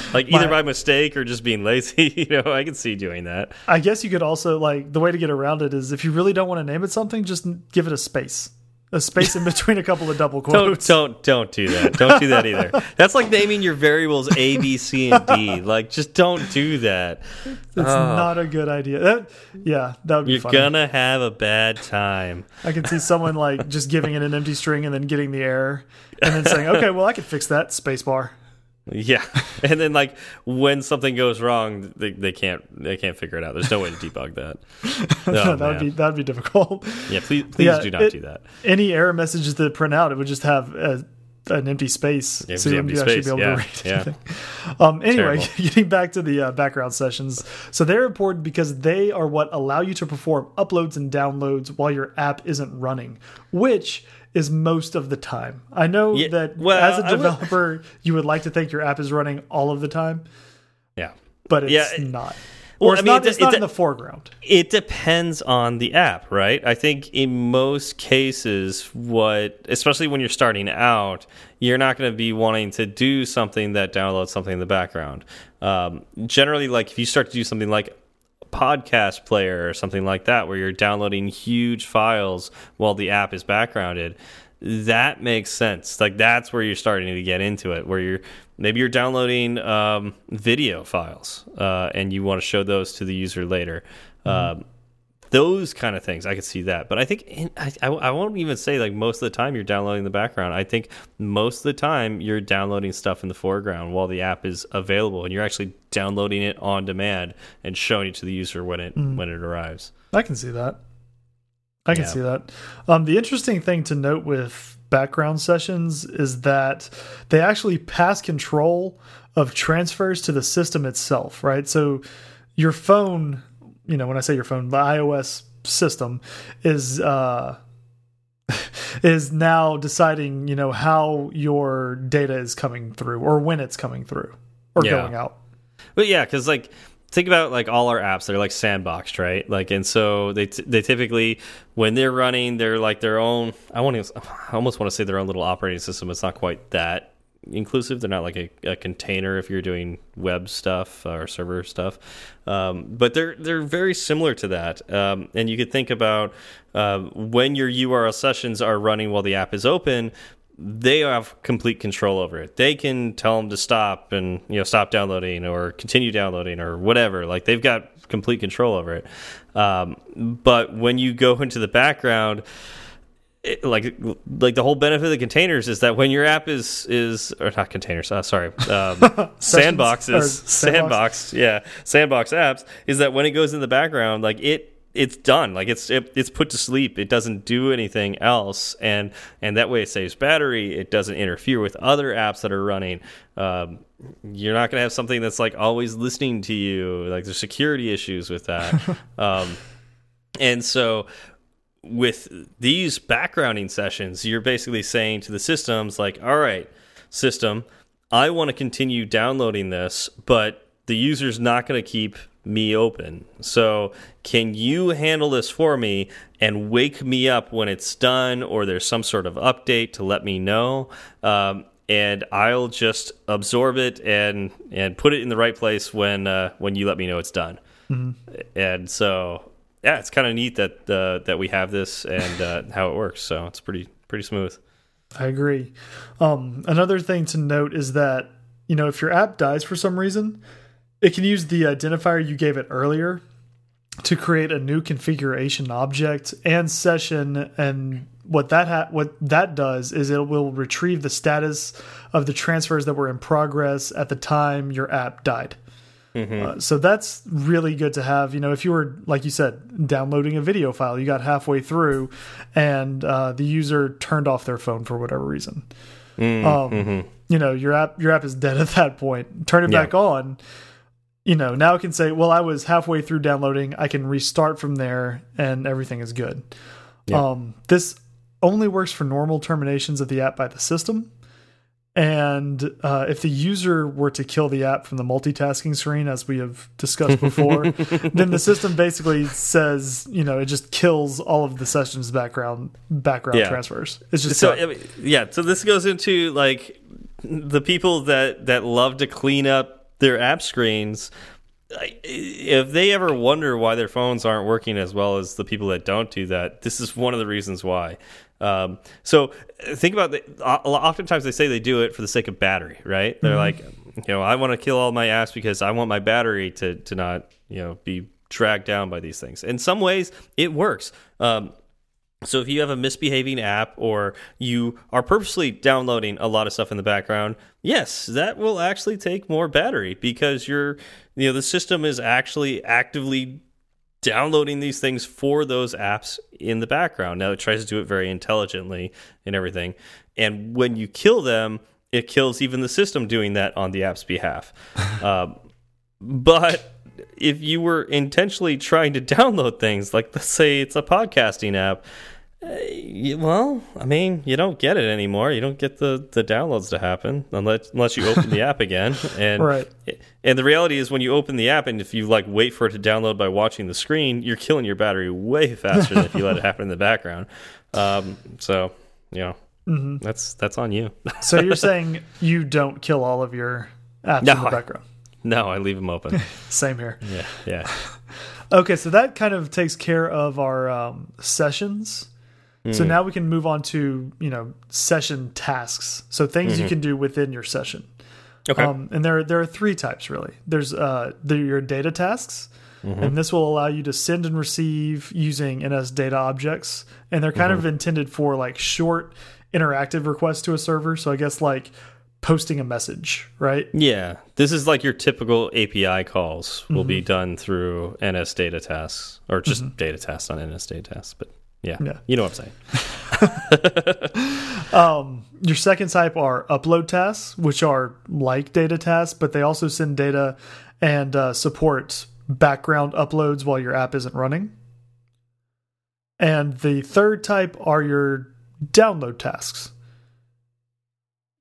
like either My- by mistake or just being lazy. You know, I could see doing that. I guess you could also like the way to get around it is if you really don't want to name it something, just give it a space, a space in between a couple of double Don't quotes. don't don't do that. Don't do that either. That's like naming your variables A, B, C, and D. Like just don't do that. It's oh. not a good idea. That, yeah, that would be You're funny. gonna have a bad time. I can see someone like just giving it an empty string and then getting the error and then saying, "Okay, well, I can fix that spacebar." Yeah, and then like when something goes wrong, they, they can't they can't figure it out. There's no way to debug that. Oh, that would be that would be difficult. yeah. Please please Yeah, do not it- do that. Any error messages that print out, it would just have a, an empty space, Yeah, so you empty wouldn't actually be able yeah, to read yeah. anything. Um, anyway, Terrible. getting back to the uh, background sessions, so they're important because they are what allow you to perform uploads and downloads while your app isn't running, which is most of the time. I know Yeah, that well, as a would- developer, you would like to think your app is running all of the time, Yeah. but it's Yeah, not. Well, it's I mean, not, it- it's not it- in the foreground. It depends on the app, right? I think in most cases, what, especially when you're starting out, you're not going to be wanting to do something that downloads something in the background. Um, generally, like if you start to do something like podcast player or something like that, where you're downloading huge files while the app is backgrounded, that makes sense. Like that's where you're starting to get into it, where you're maybe you're downloading um, video files uh, and you want to show those to the user later. Um, those kind of things, I could see that. But I think in, I, I, won't even say like most of the time you're downloading the background. I think most of the time you're downloading stuff in the foreground while the app is available, and you're actually downloading it on demand and showing it to the user when it when it arrives. I can see that. I can Yeah. see that. Um, the interesting thing to note with background sessions is that they actually pass control of transfers to the system itself, right? So your phone, you know, when I say your phone, the iOS system is uh, is now deciding, you know, how your data is coming through or when it's coming through or Yeah. going out. But yeah, because like think about like all our apps, they're like sandboxed, right? Like, and so they t they typically when they're running, they're like their own. I want to, I almost want to say their own little operating system. It's not quite that inclusive. They're not like a, a container if you're doing web stuff or server stuff, um, but they're they're very similar to that. Um, and you could think about um, when your URL sessions are running while the app is open they have complete control over it. They can tell them to stop and you know stop downloading or continue downloading or whatever. Like they've got complete control over it. Um, but when you go into the background, it, like like the whole benefit of the containers is that when your app is is or not containers, uh, sorry, um, sandboxes, sandbox, sandbox. yeah, sandbox apps is that when it goes in the background, like it it's done. Like it's it, it's put to sleep. It doesn't do anything else. And and that way it saves battery. It doesn't interfere with other apps that are running. Um, you're not going to have something that's like always listening to you. Like there's security issues with that. Um, and so with these backgrounding sessions you're basically saying to the systems like all right system i want to continue downloading this but the user's not going to keep me open. So, can you handle this for me and wake me up when it's done or there's some sort of update to let me know? Um, and I'll just absorb it and and put it in the right place when uh, when you let me know it's done. And so, yeah, it's kind of neat that uh, that we have this and uh, how it works. So it's pretty pretty smooth. I agree. Um, another thing to note is that you know if your app dies for some reason, it can use the identifier you gave it earlier to create a new configuration object and session. And what that ha what that does is it will retrieve the status of the transfers that were in progress at the time your app died. Uh, so that's really good to have. You know, if you were, like you said, downloading a video file, you got halfway through, and uh, the user turned off their phone for whatever reason. um, You know, your app your app is dead at that point. Turn it Yeah. back on. You know, now it can say, "Well, I was halfway through downloading. I can restart from there, and everything is good." Um, this only works for normal terminations of the app by the system. And uh, if the user were to kill the app from the multitasking screen, as we have discussed before, then the system basically says, you know, it just kills all of the sessions background background Yeah. transfers. It's just so. I mean, yeah so this goes into like the people that that love to clean up their app screens if they ever wonder why their phones aren't working as well as the people that don't do that this is one of the reasons why um, so think about the, oftentimes they say they do it for the sake of battery right? They're like you know i want to kill all my apps because i want my battery to to not you know be dragged down by these things. In some ways it works. Um, so if you have a misbehaving app or you are purposely downloading a lot of stuff in the background, yes, that will actually take more battery because you're you know the system is actually actively downloading these things for those apps in the background. Now it tries to do it very intelligently and everything. And when you kill them, it kills even the system doing that on the app's behalf. um, but if you were intentionally trying to download things, like let's say it's a podcasting app, well, I mean, you don't get it anymore. You don't get the the downloads to happen unless unless you open the app again. And right. And the reality is, when you open the app and if you like wait for it to download by watching the screen, you're killing your battery way faster than if you let it happen in the background. Um, so, you know, mm -hmm. that's that's on you. so you're saying you don't kill all of your apps no, in the background? I, no, I leave them open. Same here. Yeah, yeah. okay, so that kind of takes care of our um, sessions. So hmm. now we can move on to you know session tasks. So things mm -hmm. you mm-hmm. can do within your session. Okay. Um, and there there are three types really. There's uh your data tasks, mm -hmm. and this will allow you to send and receive using NS data objects, and they're kind mm -hmm. of intended for like short interactive requests to a server. So I guess like posting a message, right? Yeah. This is like your typical API calls will mm -hmm. be mm-hmm. done through NS data tasks or just mm -hmm. data tasks on NS data tasks. But yeah, yeah. you know what I'm saying. um, your second type are upload tasks, which are like data tasks, but they also send data and uh, support background uploads while your app isn't running. And the third type are your download tasks,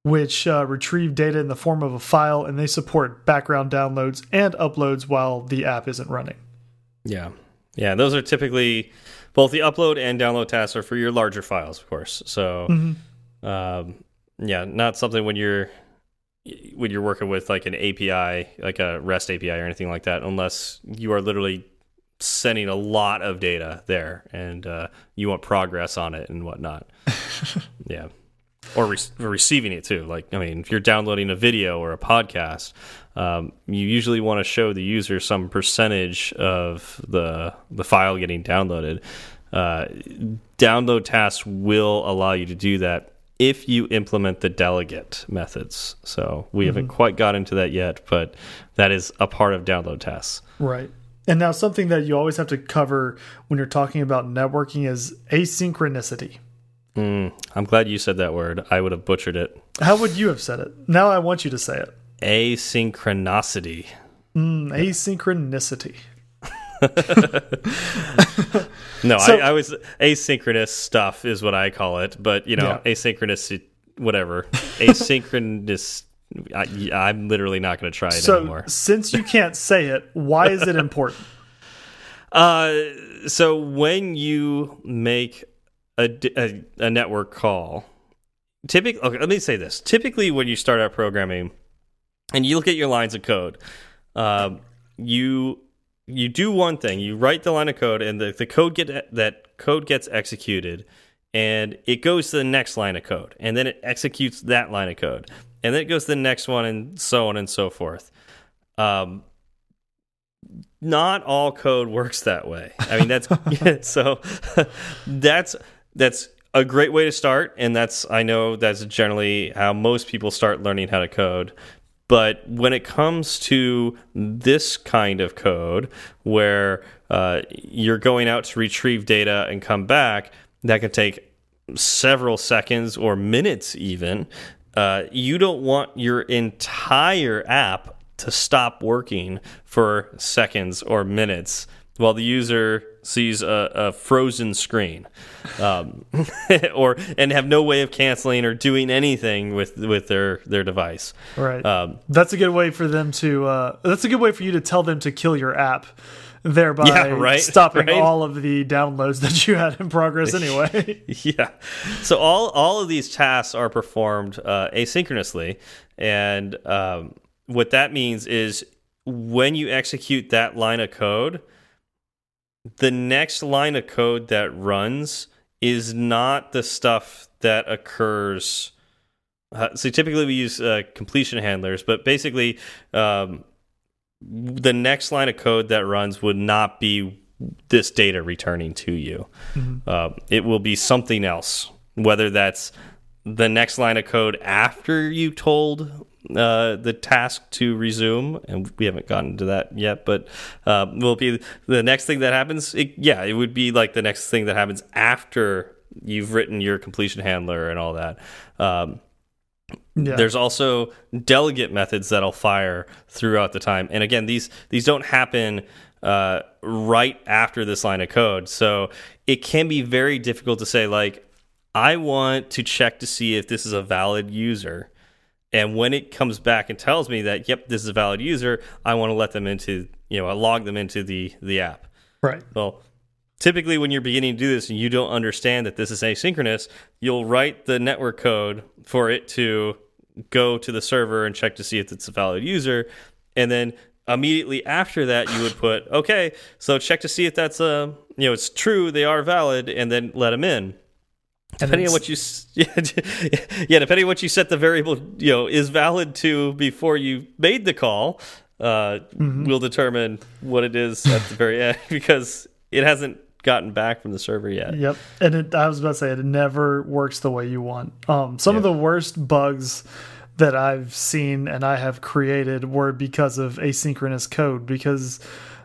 which uh, retrieve data in the form of a file and they support background downloads and uploads while the app isn't running. Yeah. Yeah. Those are typically both the upload and download tasks are for your larger files, of course. So, mm -hmm. um, yeah, not something when you're when you're working with like an API, like a REST API or anything like that, unless you are literally sending a lot of data there and uh, you want progress on it and whatnot. yeah. Or re receiving it too. Like, I mean, if you're downloading a video or a podcast, um, you usually want to show the user some percentage of the the file getting downloaded. Uh, download tasks will allow you to do that if you implement the delegate methods. So we mm -hmm. haven't mm-hmm. quite got into that yet, but that is a part of download tasks. Right. And now something that you always have to cover when you're talking about networking is asynchronicity. Mm, I'm glad you said that word. I would have butchered it. How would you have said it? Now I want you to say it. Asynchronicity. Mm, asynchronicity. no, so, I, I, was asynchronous stuff is what I call it, but you know, yeah. asynchronous, whatever. Asynchronous. I, am literally not going to try it so, anymore. since you can't say it, why is it important? uh, so when you make a, a, a network call, typically, okay, let me say this. Typically, when you start out programming and you look at your lines of code, um, you you do one thing. You write the line of code, and the, the code get that code gets executed, and it goes to the next line of code, and then it executes that line of code, and then it goes to the next one, and so on and so forth. Um, not all code works that way. I mean, that's so that's that's a great way to start, and that's I know that's generally how most people start learning how to code. But when it comes to this kind of code, where uh, you're going out to retrieve data and come back, that can take several seconds or minutes, even. Uh, you don't want your entire app to stop working for seconds or minutes while the user sees a, a frozen screen, um, or and have no way of canceling or doing anything with with their their device. Right. Um, that's a good way for them to. Uh, that's a good way for you to tell them to kill your app, thereby yeah, right, stopping right? all of the downloads that you had in progress anyway. yeah. So all all of these tasks are performed uh, asynchronously, and um, what that means is when you execute that line of code the next line of code that runs is not the stuff that occurs. Uh, so typically we use uh, completion handlers, but basically um, the next line of code that runs would not be this data returning to you. Mm -hmm. uh, it will be something else, whether that's the next line of code after you told uh, the task to resume, and we haven't gotten to that yet, but uh, will be the next thing that happens. It, yeah, it would be like the next thing that happens after you've written your completion handler and all that. Um, Yeah. There's also delegate methods that'll fire throughout the time, and again, these these don't happen uh, right after this line of code, so it can be very difficult to say like, I want to check to see if this is a valid user, and when it comes back and tells me that yep, this is a valid user, I want to let them into you know I log them into the the app. Right. Well, typically when you're beginning to do this and you don't understand that this is asynchronous, you'll write the network code for it to go to the server and check to see if it's a valid user. And then immediately after that, you would put, okay, so check to see if that's a, you know, it's true, they are valid, and then let them in. Depending on what you, yeah, depending on what you set the variable, you know, is valid to before you made the call, uh, mm -hmm. will determine what it is at the very end because it hasn't gotten back from the server yet. Yep, and it, I was about to say it never works the way you want. Um, some of the worst bugs that I've seen and I have created were because of asynchronous code. Because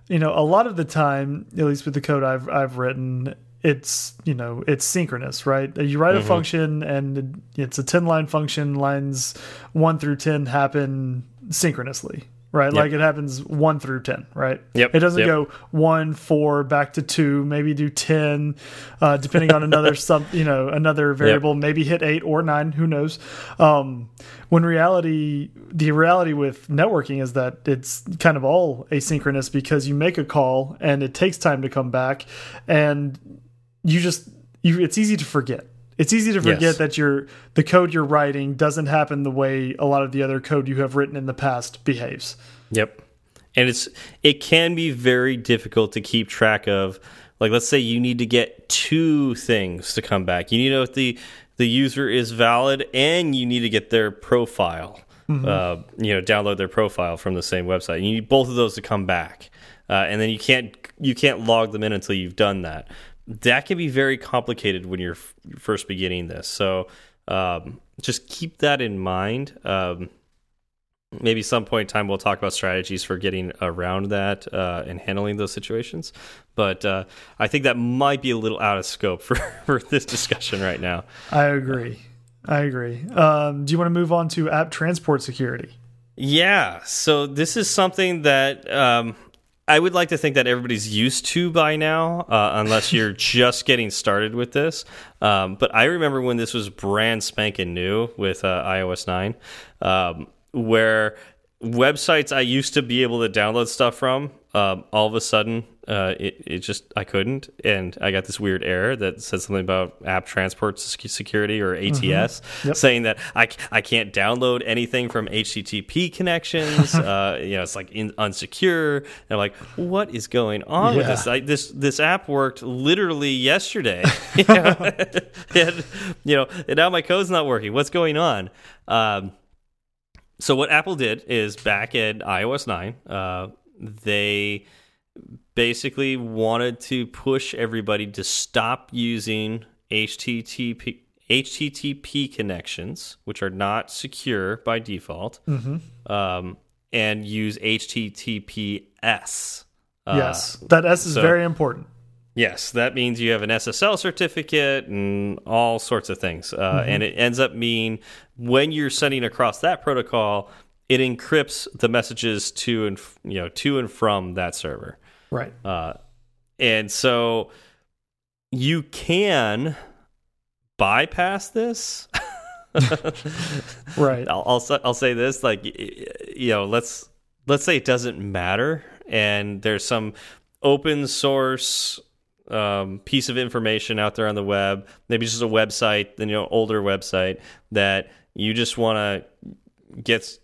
you know, a lot of the time, at least with the code I've I've written, it's you know it's synchronous right you write a mm -hmm. function and it's a 10 line function lines 1 through 10 happen synchronously right yep. like it happens 1 through 10 right yep it doesn't yep. go 1 4 back to 2 maybe do 10 uh, depending on another sub you know another variable maybe hit 8 or 9 who knows um, when reality the reality with networking is that it's kind of all asynchronous because you make a call and it takes time to come back and you just you it's easy to forget. It's easy to forget yes. that your the code you're writing doesn't happen the way a lot of the other code you have written in the past behaves. Yep. And it's it can be very difficult to keep track of like let's say you need to get two things to come back. You need to know if the the user is valid and you need to get their profile. Mm -hmm. uh, you know, download their profile from the same website. You need both of those to come back. Uh, and then you can't you can't log them in until you've done that that can be very complicated when you're first beginning this. So um, just keep that in mind. Um, maybe some point in time we'll talk about strategies for getting around that uh, and handling those situations. But uh, I think that might be a little out of scope for, for this discussion right now. I agree. I agree. Um, do you want to move on to app transport security? Yeah. So this is something that um, I would like to think that everybody's used to by now, uh, unless you're just getting started with this. Um, but I remember when this was brand spanking new with uh, iOS 9, um, where websites I used to be able to download stuff from, um, all of a sudden uh, it, it just I couldn't, and I got this weird error that said something about app transport security or ATS, mm -hmm. yep. saying that I I can't download anything from HTTP connections. uh, you know, it's like in, unsecure. And I'm like, what is going on yeah. with this? I, this this app worked literally yesterday, you know? and, you know, and now my code's not working. What's going on? Um, so what Apple did is back in iOS 9, uh, they basically wanted to push everybody to stop using HTTP HTTP connections, which are not secure by default, mm -hmm. um, and use HTTPS. Uh, yes, that S is so, very important. Yes, that means you have an SSL certificate and all sorts of things. Uh, mm -hmm. And it ends up meaning when you're sending across that protocol, it encrypts the messages to and you know to and from that server. Right. Uh, and so you can bypass this. right. I'll, I'll I'll say this like you know let's let's say it doesn't matter and there's some open source um, piece of information out there on the web, maybe just a website, then you know, older website that you just want to get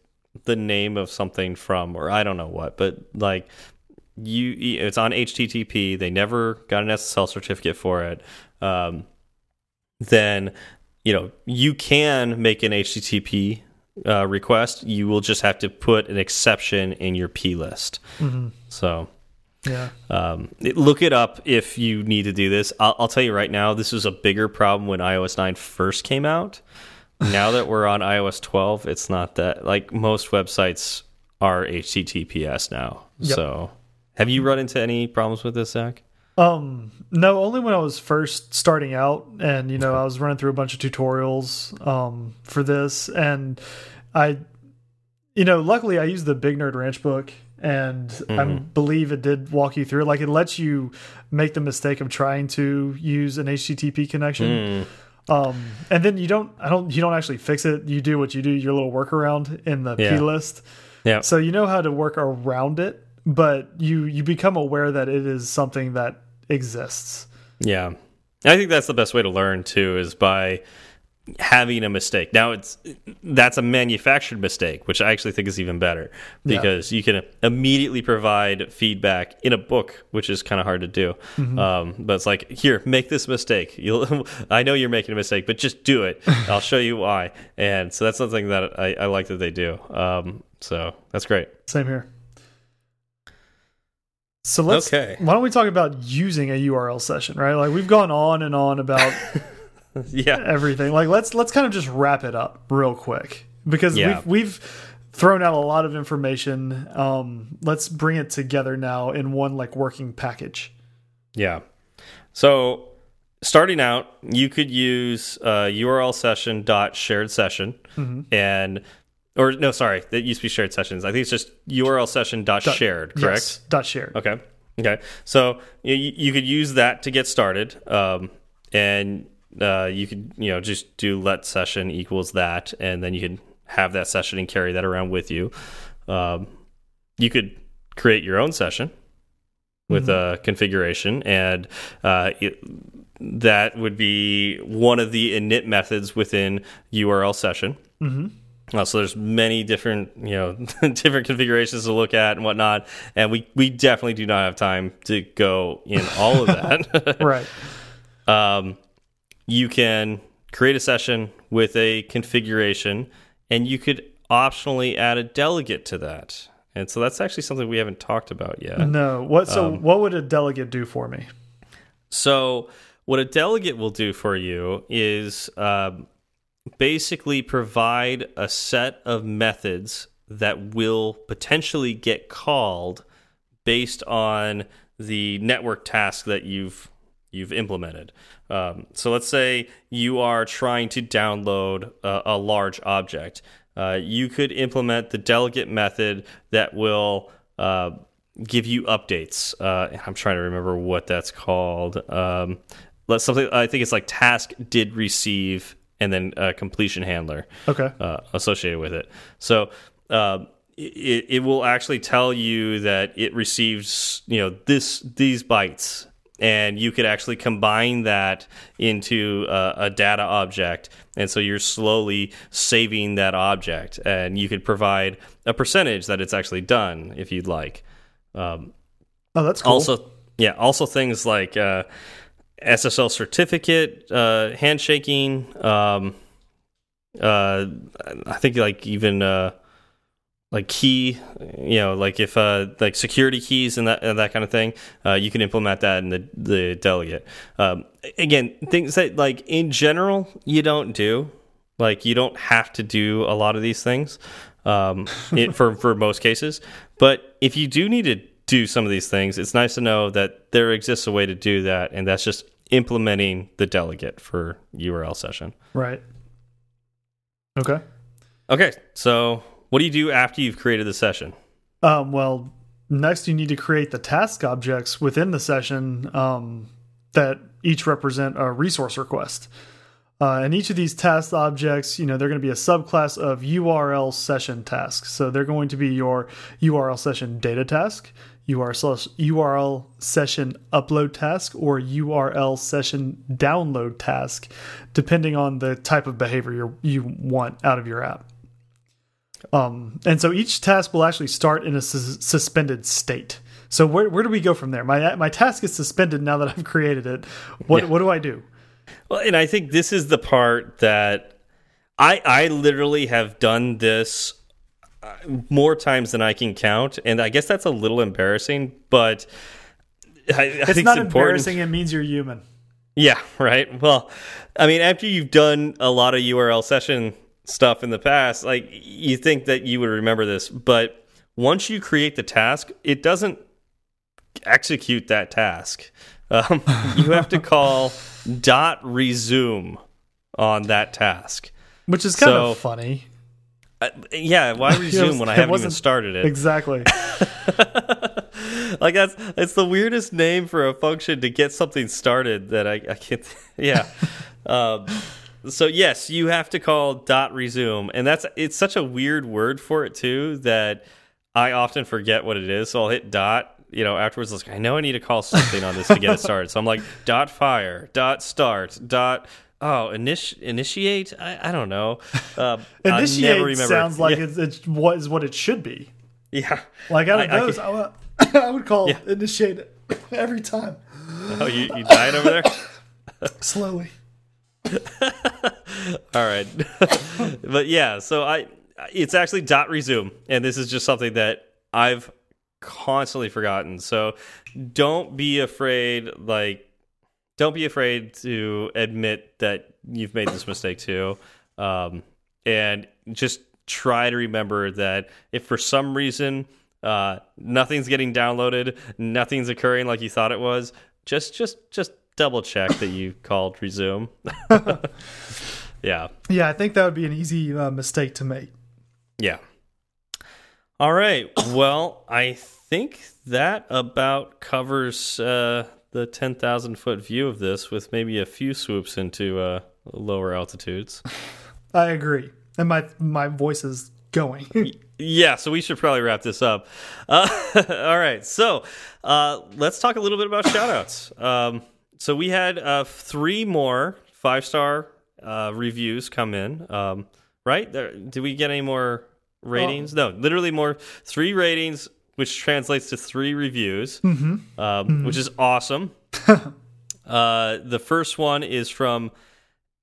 the name of something from, or I don't know what, but like you, it's on HTTP. They never got an SSL certificate for it. Um, then you know you can make an HTTP uh, request. You will just have to put an exception in your P list. Mm -hmm. So. Yeah. Um, it, look it up if you need to do this. I'll, I'll, tell you right now, this was a bigger problem when iOS 9 first came out now that we're on iOS 12, it's not that like most websites are HTTPS now. Yep. So, have you run into any problems with this, Zach? Um, no, only when I was first starting out, and you know, I was running through a bunch of tutorials um, for this, and I, you know, luckily I used the Big Nerd Ranch book, and mm -hmm. I mm-hmm. believe it did walk you through. Like it lets you make the mistake of trying to use an HTTP connection. Mm. Um, and then you don't, I don't, you don't actually fix it. You do what you do, your little workaround in the yeah. P list. Yeah. So you know how to work around it, but you you become aware that it is something that exists. Yeah. I think that's the best way to learn too is by having a mistake. Now it's that's a manufactured mistake, which I actually think is even better because yeah. you can immediately provide feedback in a book, which is kind of hard to do. Mm -hmm. um, but it's like, here, make this mistake. You'll, I know you're making a mistake, but just do it. I'll show you why. And so that's something that I, I like that they do. Um, so that's great. Same here. So let's. Okay. Why don't we talk about using a URL session, right? Like we've gone on and on about yeah everything. Like let's let's kind of just wrap it up real quick because yeah. we've we've thrown out a lot of information. Um, let's bring it together now in one like working package. Yeah. So starting out, you could use uh, URL session dot shared session mm -hmm. and or no, sorry, that used to be shared sessions. I think it's just URL session dot shared, correct? Yes, dot shared. Okay. Okay. So you, you could use that to get started. Um, and uh, you could, you know, just do let session equals that, and then you could have that session and carry that around with you. Um, you could create your own session with mm -hmm. a configuration, and uh, it, that would be one of the init methods within URL session. Mm -hmm. Uh, so there's many different, you know, different configurations to look at and whatnot, and we we definitely do not have time to go in all of that. right. Um, you can create a session with a configuration, and you could optionally add a delegate to that. And so that's actually something we haven't talked about yet. No. What? So um, what would a delegate do for me? So what a delegate will do for you is. Um, basically provide a set of methods that will potentially get called based on the network task that you've you've implemented. Um, so let's say you are trying to download a, a large object. Uh, you could implement the delegate method that will uh, give you updates. Uh, I'm trying to remember what that's called. Um, something I think it's like task did receive and then a completion handler okay. uh, associated with it. So uh, it, it will actually tell you that it receives you know this these bytes. And you could actually combine that into a, a, data object. And so you're slowly saving that object. And you could provide a percentage that it's actually done if you'd like. Um, oh that's cool. also yeah also things like uh, SSL certificate, uh, handshaking. Um, uh, I think like even uh, like key, you know, like if uh, like security keys and that and that kind of thing, uh, you can implement that in the the delegate. Um, again, things that like in general you don't do, like you don't have to do a lot of these things um, it, for for most cases. But if you do need to do some of these things, it's nice to know that there exists a way to do that, and that's just implementing the delegate for URL session. Right. Okay. Okay. So, what do you do after you've created the session? Um, well, next you need to create the task objects within the session um, that each represent a resource request. Uh, and each of these task objects, you know, they're going to be a subclass of URL session tasks. So they're going to be your URL session data task, URL, URL session upload task, or URL session download task, depending on the type of behavior you want out of your app. Um, and so each task will actually start in a sus suspended state. So where, where do we go from there? My my task is suspended now that I've created it. What yeah. what do I do? Well, and I think this is the part that I I literally have done this more times than I can count, and I guess that's a little embarrassing, but I, I it's think not it's embarrassing. It means you're human. Yeah, right. Well, I mean, after you've done a lot of URL session stuff in the past, like you think that you would remember this, but once you create the task, it doesn't execute that task. Um, you have to call dot resume on that task. Which is kind So- of funny. Uh, yeah, why resume was- when I haven't even started it? Exactly. like that's it's the weirdest name for a function to get something started that I, I can't yeah um, so yes you have to call dot resume and that's it's such a weird word for it too that I often forget what it is so I'll hit dot you know afterwards like I know I need to call something on this to get it started so I'm like dot fire dot start dot oh initi initiate I, I don't know uh, I never Initiate remember sounds like yeah, it's, it's what is what it should be. yeah. Like out I- of I those, can- I, would, I would call Yeah. initiate every time oh you, you died over there slowly. All right. but yeah, so I it's actually dot resume and this is just something that I've constantly forgotten. So don't be afraid like don't be afraid to admit that you've made this mistake too. Um and just try to remember that if for some reason uh nothing's getting downloaded, nothing's occurring like you thought it was, just just just double check that you called resume. yeah. Yeah, I think that would be an easy uh, mistake to make. Yeah. All right. Well, I think that about covers uh, the 10,000 foot view of this with maybe a few swoops into uh, lower altitudes. I agree, and my my voice is going. Yeah, so we should probably wrap this up. Uh, all right, so uh, let's talk a little bit about shoutouts. Um, so we had uh, three more five star uh, reviews come in, um, right? There, did we get any more ratings? no, literally more three ratings, which translates to three reviews, um, which is awesome. uh, the first one is from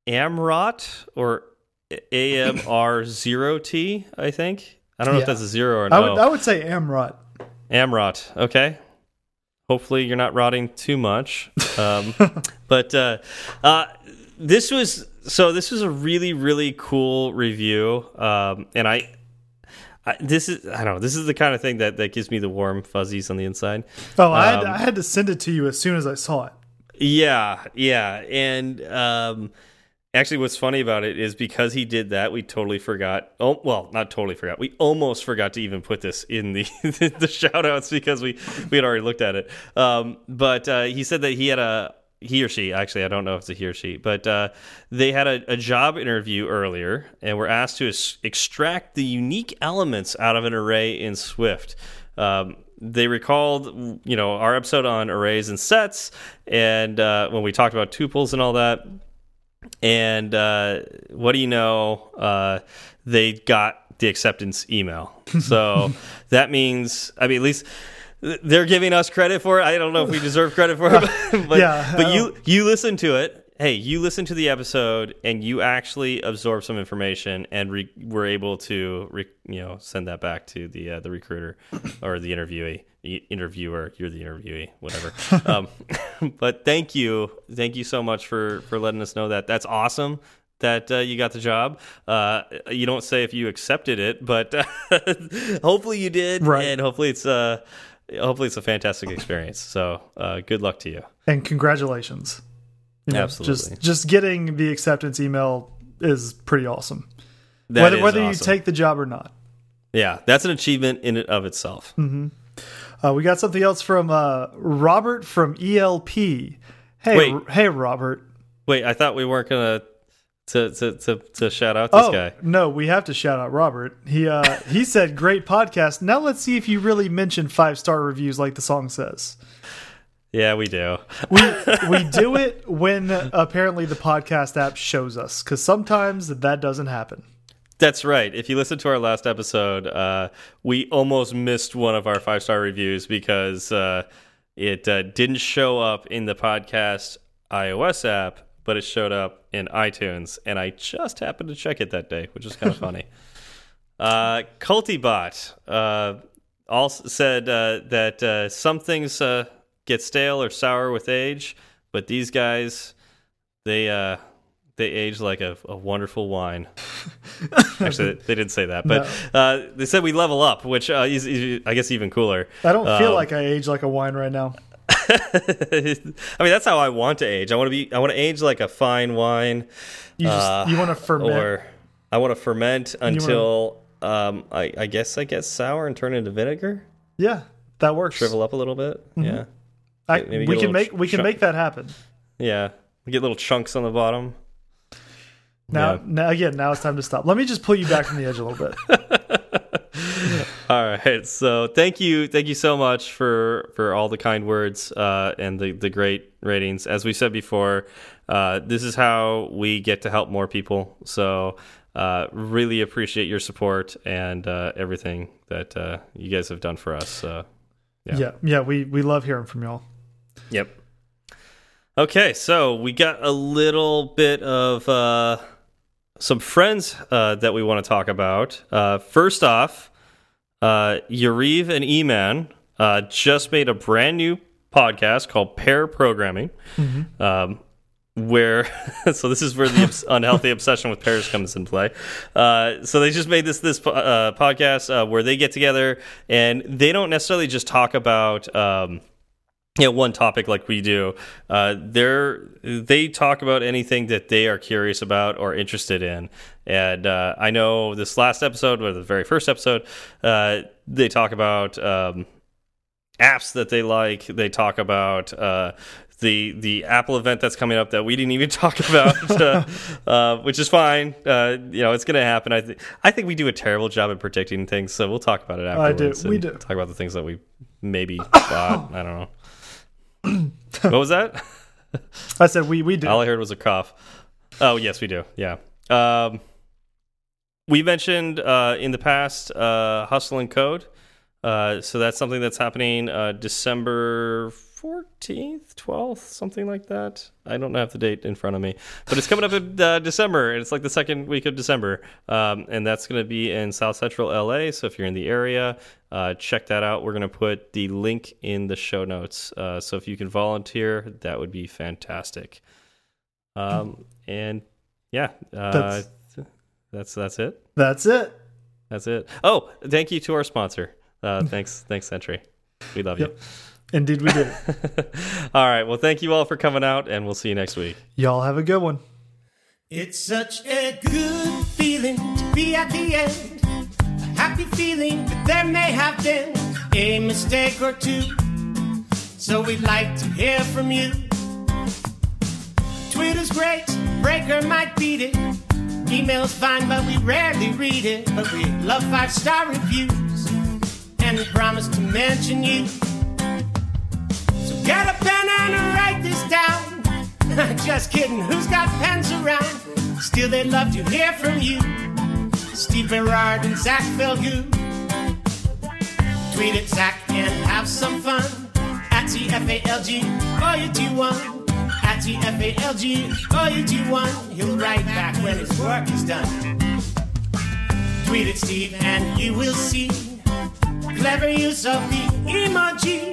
Amrot or AMR0T, I think. I don't know if that's a zero or I no. would I would say Amrot. Amrot, okay. Hopefully you're not rotting too much. Um, but uh, uh, this was so this was a really really cool review, um, and I, I this is I don't know this is the kind of thing that that gives me the warm fuzzies on the inside. Oh, I had, Um, I had to send it to you as soon as I saw it. Yeah, yeah, and um, actually, what's funny about it is because he did that, we totally forgot. Oh, well, not totally forgot. We almost forgot to even put this in the the shout outs because we we had already looked at it. Um, but uh, he said that he had a he or she actually I don't know if it's a he or she, but uh, they had a, a job interview earlier and were asked to extract the unique elements out of an array in Swift. Um, they recalled, you know, our episode on arrays and sets, and uh, when we talked about tuples and all that. And uh, what do you know? Uh, they got the acceptance email. So that means, I mean, at least they're giving us credit for it. I don't know if we deserve credit for it, but, but, Yeah, but you you listen to it. Hey, you listen to the episode and you actually absorb some information, and re were able to, re you know, send that back to the uh, the recruiter or the interviewee, interviewer. You're the interviewee, whatever. um, but thank you, thank you so much for for letting us know that. That's awesome that uh, you got the job. Uh, you don't say if you accepted it, but hopefully you did, Right. and hopefully it's uh, hopefully it's a fantastic experience. So uh, good luck to you. And congratulations. You know, Absolutely. Just just getting the acceptance email is pretty awesome. That whether is whether you take the job or not. yeah, that's an achievement in and of itself. Uh, we got something else from uh, Robert from ELP. Hey, Wait. Hey, Robert. Wait, I thought we weren't gonna to to to, to shout out this oh guy. no, we have to shout out Robert. He uh, he said, "Great podcast." Now let's see if you really mention five star reviews like the song says. Yeah, we do. We we do it when apparently the podcast app shows us because sometimes that doesn't happen. That's right. If you listen to our last episode, uh, we almost missed one of our five star reviews because uh, it uh, didn't show up in the podcast iOS app, but it showed up in iTunes, and I just happened to check it that day, which is kind of funny. Uh, Cultibot uh, also said uh, that uh, some things uh, get stale or sour with age, but these guys, they uh, they age like a, a wonderful wine. Actually, they didn't say that, but uh, they said we level up, which uh, is, is, I guess even cooler. I don't feel Um, like I age like a wine right now. I mean, that's how I want to age. I want to be. I want to age like a fine wine. You just uh, you want to ferment. or I want to ferment until um, I, I guess I get sour and turn into vinegar. yeah, that works. Shrivel up a little bit. Yeah, I, we can make we can make that happen. yeah. We get little chunks on the bottom. Now, Yeah. now again, now it's time to stop. Let me just pull you back from the edge a little bit. All right. So thank you, thank you so much for for all the kind words uh, and the the great ratings. As we said before, uh, this is how we get to help more people. So uh, really appreciate your support and uh, everything that uh, you guys have done for us. Uh, Yeah. Yeah. yeah, we we love hearing from y'all. Yep. Okay, so we got a little bit of uh, some friends uh, that we want to talk about. Uh, first off, uh, Yariv and Eman uh, just made a brand new podcast called Pair Programming, um, where so this is where the unhealthy obsession with pairs comes into play. Uh, so they just made this this uh, podcast uh, where they get together and they don't necessarily just talk about. Um, you know, one topic like we do. Uh, they're they talk about anything that they are curious about or interested in. And uh, I know this last episode, or the very first episode, uh, they talk about um, apps that they like. They talk about uh, the the Apple event that's coming up that we didn't even talk about, uh, uh, which is fine. Uh, you know, it's going to happen. I think I think we do a terrible job at predicting things, so we'll talk about it I do. afterwards. We do. talk about the things that we maybe thought. I don't know. what was that? I said we we do. All I heard was a cough. Oh, yes, we do. Yeah. Um, we mentioned uh, in the past uh, Hustle and Code. Uh, so that's something that's happening uh, December 14th, 12th, something like that. I don't have the date in front of me, but it's coming up in uh, December, and it's like the second week of December. Um, and that's going to be in South Central LA. So if you're in the area, uh, check that out. We're going to put the link in the show notes. Uh, so if you can volunteer, that would be fantastic. Um, and yeah, uh, That's- that's that's it. That's it. That's it. Oh, thank you to our sponsor. Uh, thanks, thanks, Sentry. We love Yep. Indeed, we do. you. all right. Well, thank you all for coming out, and we'll see you next week. y'all have a good one. It's such a good feeling to be at the end. A happy feeling that there may have been a mistake or two. So we'd like to hear from you. Twitter's great, Breaker might beat it. Email's fine, but we rarely read it. But we love five star reviews, and we promise to mention you. So get a pen and write this down. Just kidding, who's got pens around? Still, they'd love to hear from you. Steve Berard and Zach Falgout. Tweet at Zach and have some fun. At TFALG, or you do one. At TFALG, or you do one. He'll write back when his work is done. Tweet at Steve and you will see clever use of the emoji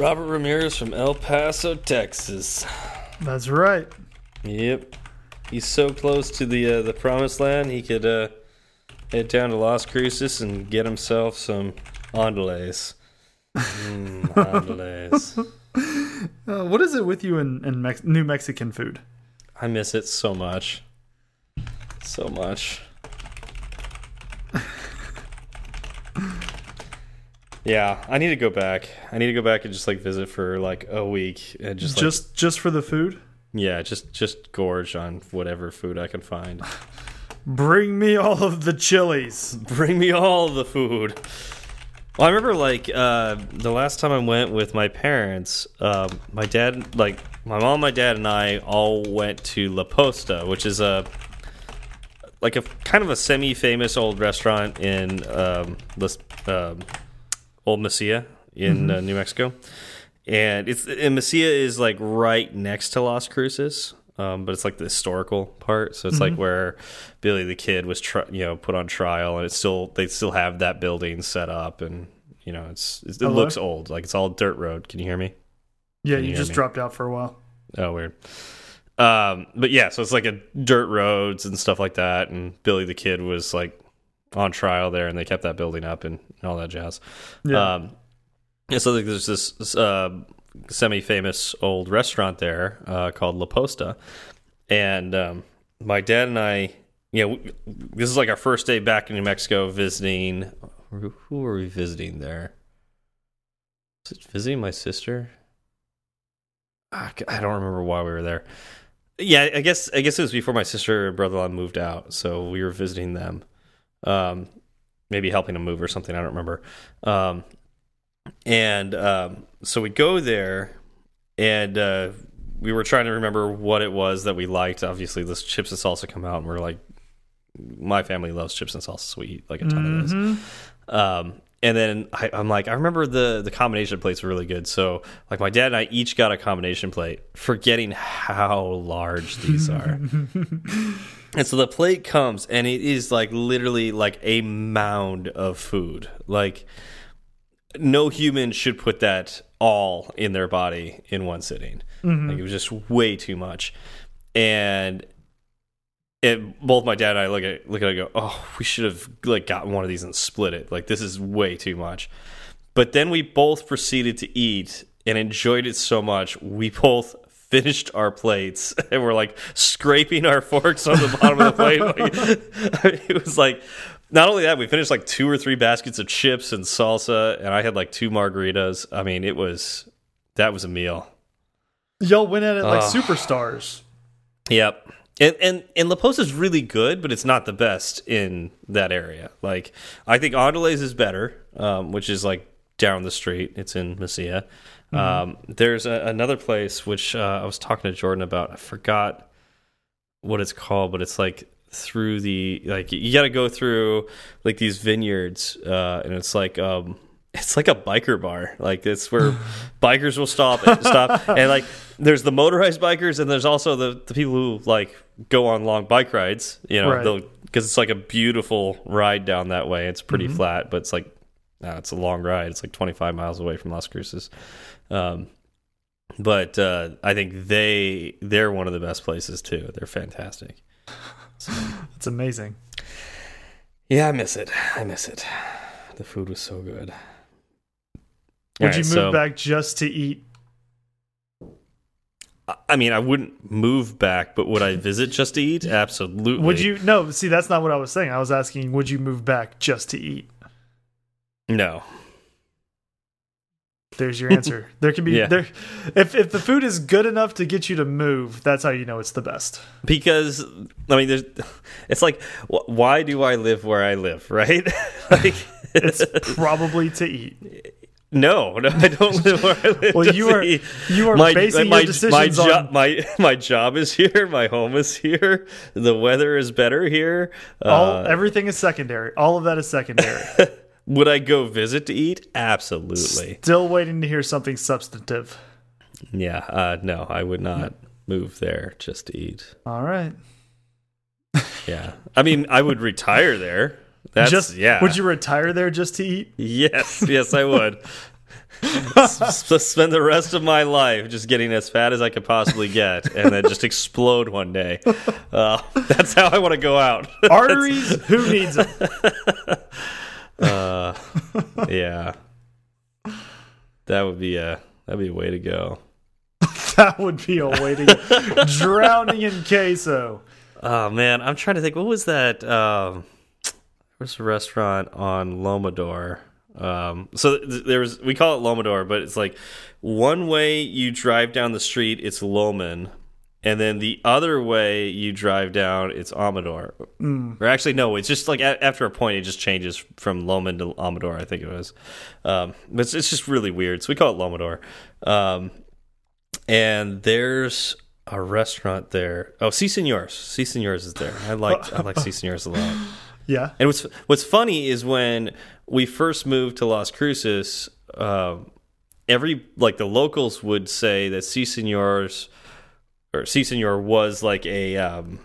Robert Ramirez from El Paso, Texas. That's right. Yep, he's so close to the uh, the promised land. He could uh, head down to Las Cruces and get himself some Andales. Mm, Andales. Uh, what is it with you in, in Mex New Mexican food? I miss it so much. So much. Yeah, I need to go back. I need to go back and just like visit for like a week and just like, just just for the food? yeah, just just gorge on whatever food I can find. Bring me all of the chilies. Bring me all the food. Well, I remember like uh, the last time I went with my parents. Um, my dad, like my mom, my dad, and I all went to La Posta, which is a like a kind of a semi-famous old restaurant in um, um, Old Mesilla in uh, New Mexico, and it's and Mesilla is like right next to Las Cruces. Um, but it's like the historical part, so it's like where Billy the Kid was, you know, put on trial, and it's still they still have that building set up, and you know, it's, it's it Hello? looks old, like it's all dirt road. Can you hear me? Yeah, Can you you just me? dropped out for a while. Oh, weird. Um, but yeah, so it's like a dirt roads and stuff like that. And Billy the Kid was like on trial there, and they kept that building up and, all that jazz. Yeah. Um, and so there's this, this uh, semi-famous old restaurant there uh, called La Posta, and um, my dad and I, you know, w- this is like our first day back in New Mexico visiting. Who were we visiting there? It visiting my sister? Ah, I don't remember why we were there. Yeah, I guess I guess it was before my sister and brother-in-law moved out, so we were visiting them. Um, maybe helping him move or something. I don't remember. Um, and um, so we go there, and uh, we were trying to remember what it was that we liked. Obviously, this chips and salsa come out, and we're like, my family loves chips and salsa, so we eat like a ton of those. Mhm. Um, and then I, I'm like, I remember the the combination plates were really good. So like my dad and I each got a combination plate, forgetting how large these are. and so the plate comes, and it is like literally like a mound of food. Like no human should put that all in their body in one sitting. Mm-hmm. Like it was just way too much. And it, both my dad and I look at look at it and go, oh, we should have like gotten one of these and split it. Like this is way too much. But then we both proceeded to eat and enjoyed it so much. We both finished our plates and we're like scraping our forks on the bottom of the plate. Like, it was like not only that, we finished like two or three baskets of chips and salsa, and I had like two margaritas. I mean, it was that was a meal. Y'all went at it like Ugh. superstars. Yep. And and and La is really good, but it's not the best in that area. Like I think Andales is better, um, which is like down the street. It's in Mesilla. Um, there's a, another place which uh, I was talking to Jordan about. I forgot what it's called, but it's like through the like you got to go through like these vineyards, uh, and it's like um, it's like a biker bar. Like it's where bikers will stop and stop and like there's the motorized bikers and there's also the the people who like go on long bike rides. You know, Right. because it's like a beautiful ride down that way. It's pretty flat, but it's like uh, it's a long ride. It's like 25 miles away from Las Cruces. Um, but uh, I think they they're one of the best places too. They're fantastic. It's amazing. Yeah, I miss it. I miss it. The food was so good. Would All you move so- back just to eat? I- I mean, I wouldn't move back, but would I visit just to eat? Absolutely. Would you? No, see, that's not what I was saying. I was asking, would you move back just to eat? No. There's your answer. There can be Yeah. there. If if the food is good enough to get you to move, that's how you know it's the best. because I mean, there's. It's like, wh why do I live where I live? Right? like, It's probably to eat. no, no, I don't live where I live. Well, you are eat. you are my, basing my, your decisions my, on my my job is here. My home is here. The weather is better here. all. Uh, everything is secondary. All of that is secondary. Would I go visit to eat? Absolutely. Still waiting to hear something substantive. Yeah. Uh, no, I would not move there just to eat. All right. Yeah. I mean, I would retire there. That's just yeah. Would you retire there just to eat? Yes, yes, I would. Spend the rest of my life just getting as fat as I could possibly get, and then just explode one day. Uh, that's how I want to go out. Arteries? Who needs them? Uh, yeah, that would be a that'd be a way to go. That would be a way to go. Drowning in queso. Oh man, I'm trying to think. What was that? Um, where's a restaurant on Lomador? Um, so th there was we call it Lomador, but it's like one way you drive down the street, it's Lohman, and then the other way you drive down, it's Amador. Or actually, no, it's just like a after a point, it just changes from Lohman to Amador. I think it was. Um, but it's, it's just really weird. So we call it Lomador. Um, and there's a restaurant there. Oh, Si Senors. Si Senors is there. I like I like Si Senors a lot. Yeah. And what's what's funny is when we first moved to Las Cruces, uh, every like the locals would say that Si Senors or Si Senor was like a um,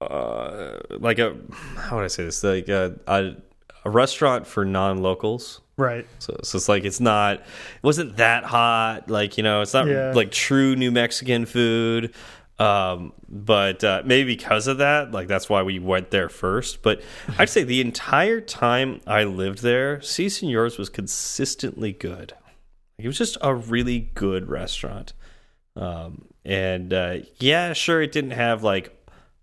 uh, like a how would I say this like a a, a restaurant for non locals. Right. So, so it's like it's not it wasn't that hot like you know it's not Yeah. like true New Mexican food um but uh maybe because of that like that's why we went there first but I'd say the entire time I lived there Si Senors was consistently good it was just a really good restaurant um and uh yeah sure it didn't have like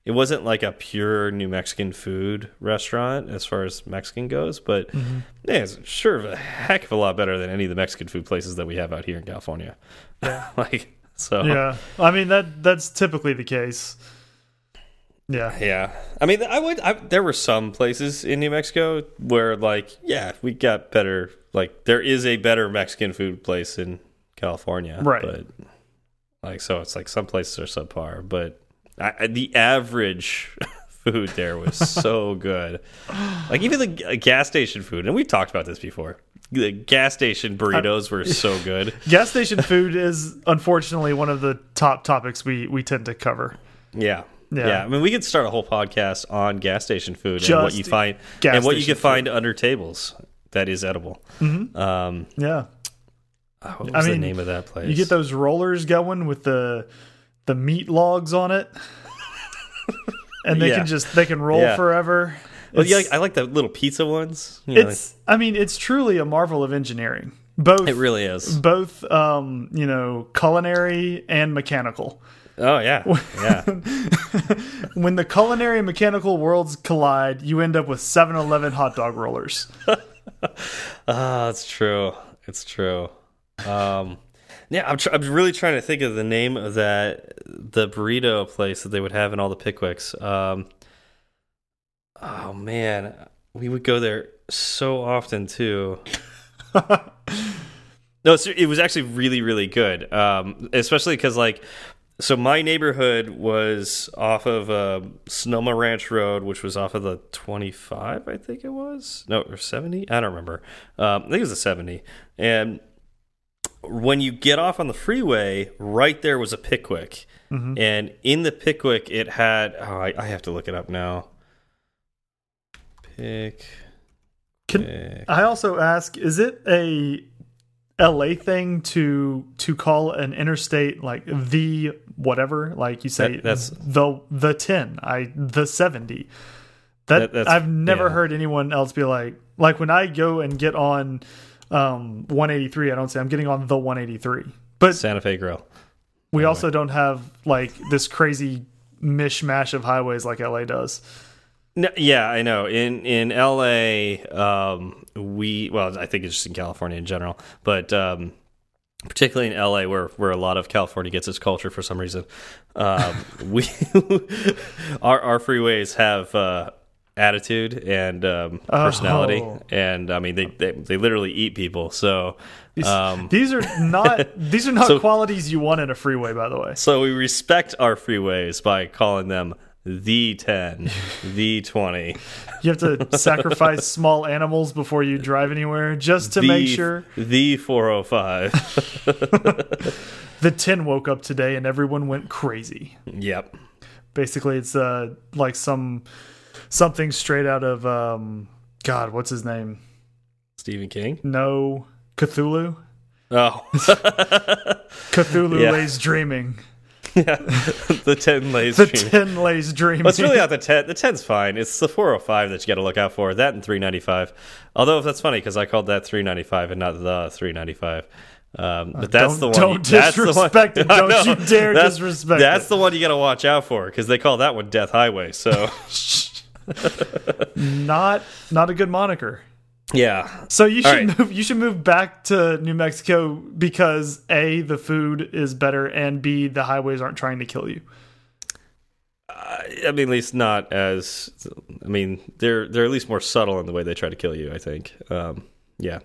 it wasn't like a pure New Mexican food restaurant as far as Mexican goes, but yeah, it's sure a heck of a lot better than any of the Mexican food places that we have out here in California. Yeah. like so Yeah. I mean that that's typically the case. Yeah. Yeah, I mean, I would. I, there were some places in New Mexico where, like, yeah, we got better. Like, there is a better Mexican food place in California, Right. But like, so it's like some places are subpar, but I, the average food there was so good. Like, even the g- gas station food, and we've talked about this before. The gas station burritos were so good. Gas station food is unfortunately one of the top topics we we tend to cover. Yeah. Yeah. Yeah. I mean, we could start a whole podcast on gas station food and what you find and what you can find under tables that is edible. Um, Yeah. What I was mean, the name of that place? You get those rollers going with the the meat logs on it. and they Yeah. can just they can roll Yeah. forever. Well, yeah, I like the little pizza ones. You know, it's I mean, it's truly a marvel of engineering. Both it really is. both um, you know, culinary and mechanical. Oh yeah, yeah, When the culinary and mechanical worlds collide, you end up with 7-Eleven hot dog rollers. ah, it's true. It's true. Um, yeah, I'm, I'm really trying to think of the name of that the burrito place that they would have in all the Pic Quiks. Um, oh man, we would go there so often too. No, it was actually really, really good. Um, especially because like, so my neighborhood was off of uh, Sonoma Ranch Road, which was off of the 25, I think it was. No, or 70? I don't remember. Um, I think it was a 70. And when you get off on the freeway, right there was a Pic Quik. Mm-hmm. And in the Pic Quik, it had, oh, I, I have to look it up now. Pick. Can I also ask, is it a LA thing to to call an interstate like the whatever? Like you say That- that's- the the 10, I the 70. That, That- I've never yeah. heard anyone else be like like when I go and get on um 183, I don't say I'm getting on the 183. But Santa Fe Grill. we also don't have like this crazy mishmash of highways like LA does. No, yeah, I know. In in LA, um, we well, I think it's just in California in general, but um, particularly in LA, where where a lot of California gets its culture for some reason, um, we our our freeways have uh, attitude and um, personality, Oh. and I mean they, they they literally eat people. So um, These are not these are not So- qualities you want in a freeway by the way. so we respect our freeways by calling them the ten, the twenty. You have to sacrifice small animals before you drive anywhere just to the, make sure. the 405 The 10 woke up today and everyone went crazy. yep Basically, it's uh like some something straight out of um God, what's his name? stephen king No, Cthulhu. oh Cthulhu Yeah. lays dreaming. Yeah, the 10 lays The stream. 10 lays dreaming. Well, it's really not the 10 the 10's fine it's the 405 that you got to look out for that and 395 although if that's funny because i called that 395 and not the 395 um, but that's don't- the one. don't that's the one- disrespect it. Don't you dare that's, disrespect That's it. the one you got to watch out for because they call that one Death Highway. So not not a good moniker. Yeah. So you should right. move. You should move back to New Mexico because a the food is better and b the highways aren't trying to kill you. I mean, at least not as. I mean, they're they're at least more subtle in the way they try to kill you. I think. Um, yeah,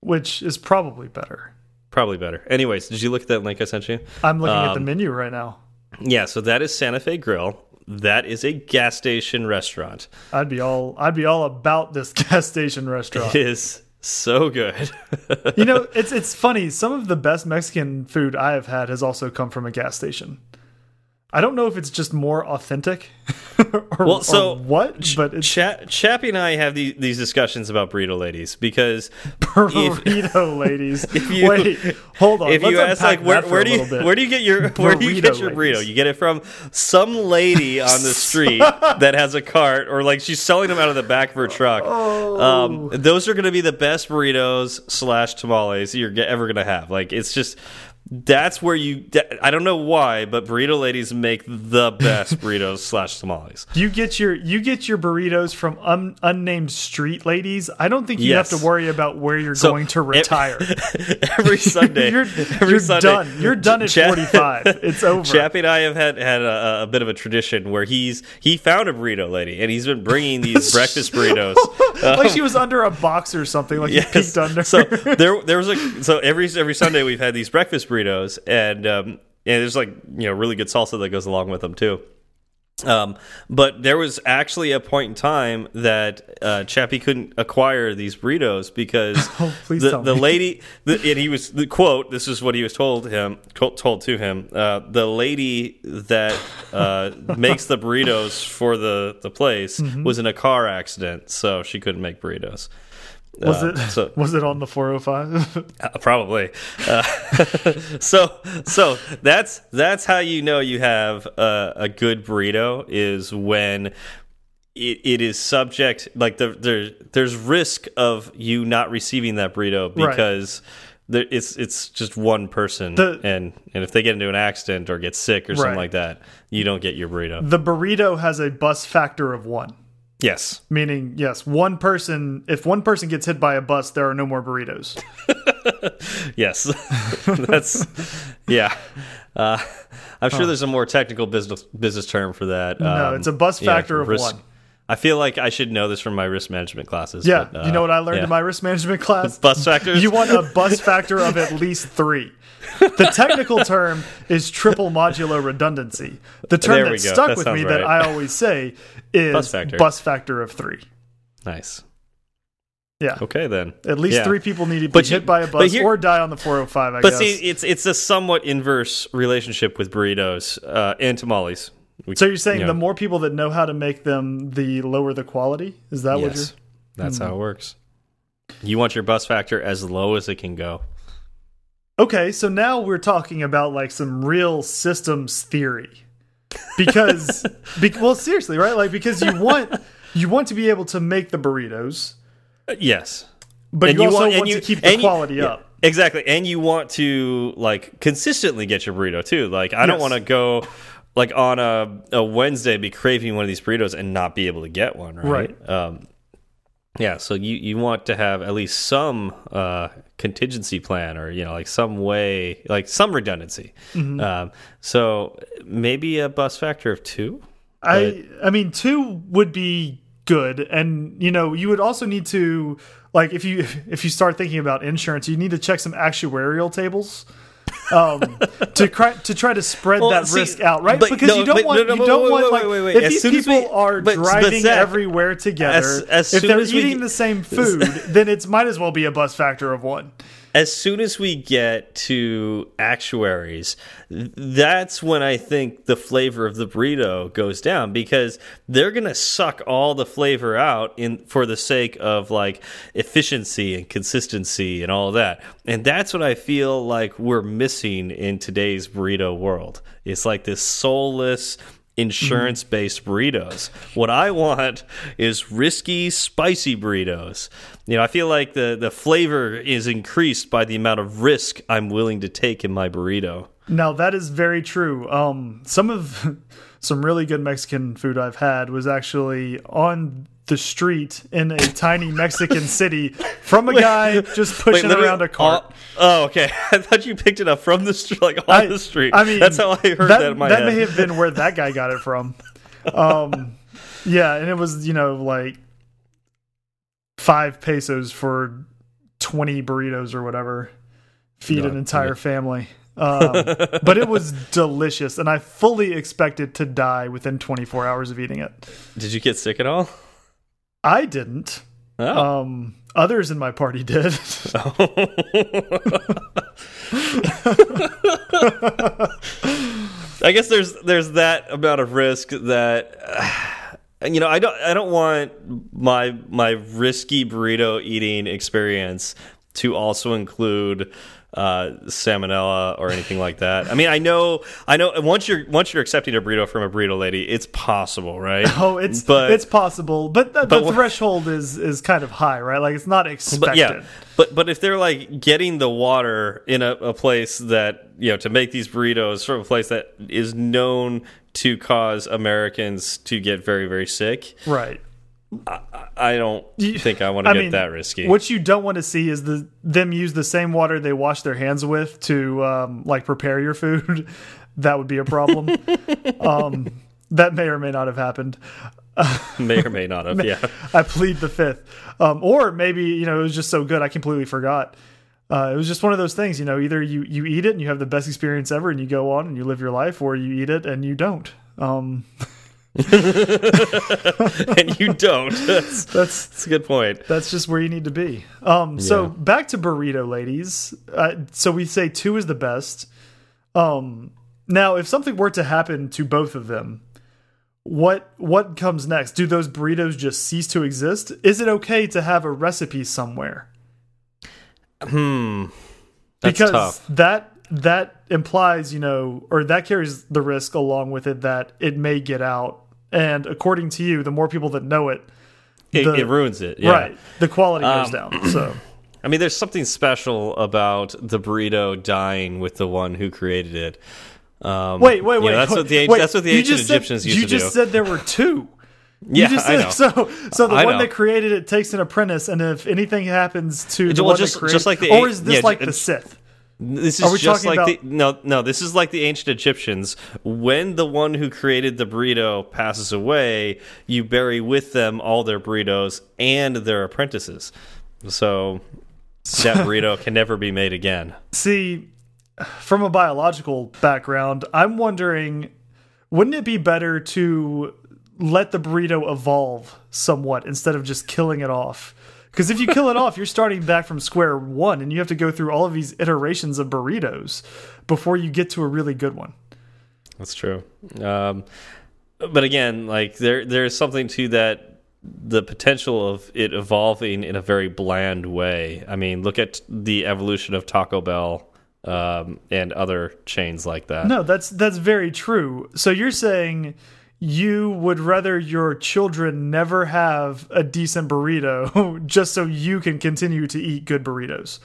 which is probably better. probably better. Anyways, did you look at that link I sent you? I'm looking at the Um, menu right now. Yeah. So that is Santa Fe Grill. That is a gas station restaurant. I'd be all I'd be all about this gas station restaurant. It is so good. you know, it's it's funny. Some of the best Mexican food I have had has also come from a gas station. I don't know if it's just more authentic or, Well, so- or what, but it's Cha Chappie and I have these, these discussions about burrito ladies because burrito ladies. you- Wait, hold on. if Let's you ask like where, where do you bit. where do you get your where do you get Burrito your burrito? ladies. You get it from some lady on the street that has a cart or like she's selling them out of the back of her truck. Oh. Um, those are going to be the best burritos slash tamales you're ever going to have. Like it's just that's where you. I don't know why, but burrito ladies make the best burritos slash tamales. You get your you get your burritos from un, unnamed street ladies. I don't think you Yes. have to worry about where you're So, going to retire. Every Sunday, you're every you're Sunday, done. You're done at Cha- 45. It's over. Chappie and I have had had a, a bit of a tradition where he's he found a burrito lady and he's been bringing these breakfast burritos. like she was under a box or something. Like he peeked under. so there there was a so every every Sunday we've had these breakfast burritos and um and there's like you know really good salsa that goes along with them too. Um, but there was actually a point in time that uh, Chappie couldn't acquire these burritos because Oh, the, the lady, the, and he was the quote. This is what he was told him told to him. Uh, the lady that uh, makes the burritos for the the place Mm-hmm. was in a car accident, so she couldn't make burritos. Was Uh, it so was it on the 405? uh, probably. Uh, so so that's that's how you know you have a, a good burrito is when it, it is subject like the, there there's risk of you not receiving that burrito Right. because there, it's it's just one person The- and and if they get into an accident or get sick or something like that you don't get your burrito. the burrito has a bus factor of one. Yes. Meaning, yes, one person. If one person gets hit by a bus, there are no more burritos. Yes, that's yeah. Uh, I'm sure there's a more technical business business term for that. No, Um, it's a bus yeah, factor of risk- one. I feel like I should know this from my risk management classes. Yeah, but, uh, you know what I learned yeah. in my risk management class? bus factors. You want a bus factor of at least three. The technical term is triple modular redundancy. The term that go. stuck That with me that. I always say is Bus factor. bus factor of three. nice. Yeah. Okay then. At least Yeah. three people need to be But you- hit by a bus here- or die on the 405, I But guess. see, it's it's a somewhat inverse relationship with burritos uh, and tamales. We- so you're saying you the more people that know how to make them, the lower the quality? Is that what yes, you're... that's Hmm. how it works. You want your bus factor as low as it can go. Okay, so now we're talking about like some real systems theory. Because be, well seriously, right? Like because you want you want to be able to make the burritos, Uh, yes. but And you, you also want- want, you- to keep the you- quality yeah. up. Exactly. And you want to like consistently get your burrito too. Like I don't want to go like on a, a Wednesday be craving one of these burritos and not be able to get one, right? Um yeah, so you you want to have at least some uh contingency plan or you know like some way like some redundancy. Mm-hmm. Um so maybe a bus factor of 2? I I mean two would be good and you know, you would also need to like if you if you start thinking about insurance, you need to check some actuarial tables. Um to try to try to spread Well, that see, risk out right? but because no, you don't but- want no, no, you don't wait, want wait, like wait, if As these people we- are but- but driving Zach, everywhere together as- as if they're as we eating the same food then it might as well be a bus factor of one as soon as we get to actuaries, that's when I think the flavor of the burrito goes down because they're going to suck all the flavor out in for the sake of like efficiency and consistency and all that. And that's what I feel like we're missing in today's burrito world. It's like this soulless insurance based burritos. What I want is risky, spicy burritos. You know, I feel like the the flavor is increased by the amount of risk I'm willing to take in my burrito. now that is very true um some of some really good mexican food i've had was actually on the street in a tiny Mexican city from a guy just pushing literally around a cart. oh, okay. I thought you picked it up from the street, like on I- the street. I mean, that's how I heard that, in my head. may have been where that guy got it from. Um, yeah, and it was you know like five pesos for twenty burritos or whatever, feed God, an entire family. Um, but it was delicious, and I fully expected to die within 24 hours of eating it. Did you get sick at all? I didn't. Oh. Um, others in my party did. I guess there's there's that amount of risk that uh, you know I don't I don't want my my risky burrito eating experience to also include uh, salmonella or anything like that. I mean, I know I know once you're once you're accepting a burrito from a burrito lady, it's possible, right? oh, it's but it's possible, but the, but the threshold is is kind of high, right? Like it's not expected. but yeah, but but if they're like getting the water in a, a place that you know to make these burritos from a place that is known to cause Americans to get very very sick, Right. I don't You- think I want to I get mean, that risky. What you don't want to see is the them use the same water they wash their hands with to um, like prepare your food. that would be a problem. um, that may or may not have happened. may or may not have. Yeah, I plead the fifth. Um, or maybe you know it was just so good I completely forgot. Uh, it was just one of those things, you know. Either you you eat it and you have the best experience ever and you go on and you live your life, or you eat it and you don't. And you don't. That's, that's that's a good point. that's just where you need to be. Um, so Yeah. back to burrito, ladies. Uh, so we say two is the best. Um, now, if something were to happen to both of them, what what comes next? Do those burritos just cease to exist? Is it okay to have a recipe somewhere? Hmm. That's because tough. that that implies, you know, or that carries the risk along with it that it may get out. And according to you, the more people that know it, It, the- it ruins it. Yeah. right, the quality goes Um, down. So. I mean, there's something special about the burrito dying with the one who created it. Um, Wait, wait, you know, wait. that's wait, what the wait, that's what the ancient just said- Egyptians used to do. You just said there were two. yeah, you just I said, know. So, so the I one know. that created it takes an apprentice, and if anything happens to the Well, one just- that created, just like the or is this yeah, like the Sith? This is just like the no, no. This is like the ancient Egyptians. When the one who created the burrito passes away, you bury with them all their burritos and their apprentices. So that burrito can never be made again. See, from a biological background, I'm wondering, wouldn't it be better to let the burrito evolve somewhat instead of just killing it off? Because if you kill it off, you're starting back from square one, and you have to go through all of these iterations of burritos before you get to a really good one. That's true. Um, but again, like there, there is something to that. The potential of it evolving in a very bland way. I mean, look at the evolution of Taco Bell um, and other chains like that. No, that's that's very true. So you're saying you would rather your children never have a decent burrito just so you can continue to eat good burritos.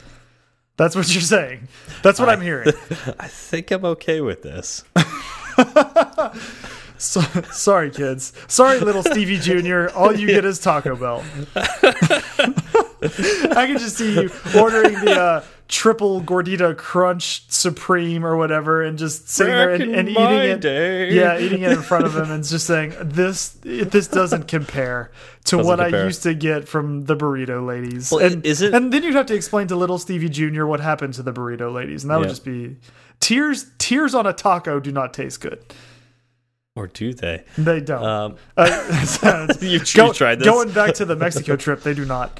That's what you're saying. That's what I'm hearing. I think I'm okay with this. So, sorry, kids. Sorry, little Stevie Jr. All you get is Taco Bell. I can just see you ordering the uh, triple gordita crunch supreme or whatever, and just sitting there and, and eating it. day. Yeah, eating it in front of him and just saying this. This doesn't compare to Doesn't what I used to get from the burrito ladies. Well, and is it- And then you'd have to explain to little Stevie Jr. what happened to the burrito ladies, and that would just be tears. Tears on a taco do not taste good. Or do they? They don't. Um, Uh, sounds- You- you tried this? Going back to the Mexico trip, they do not.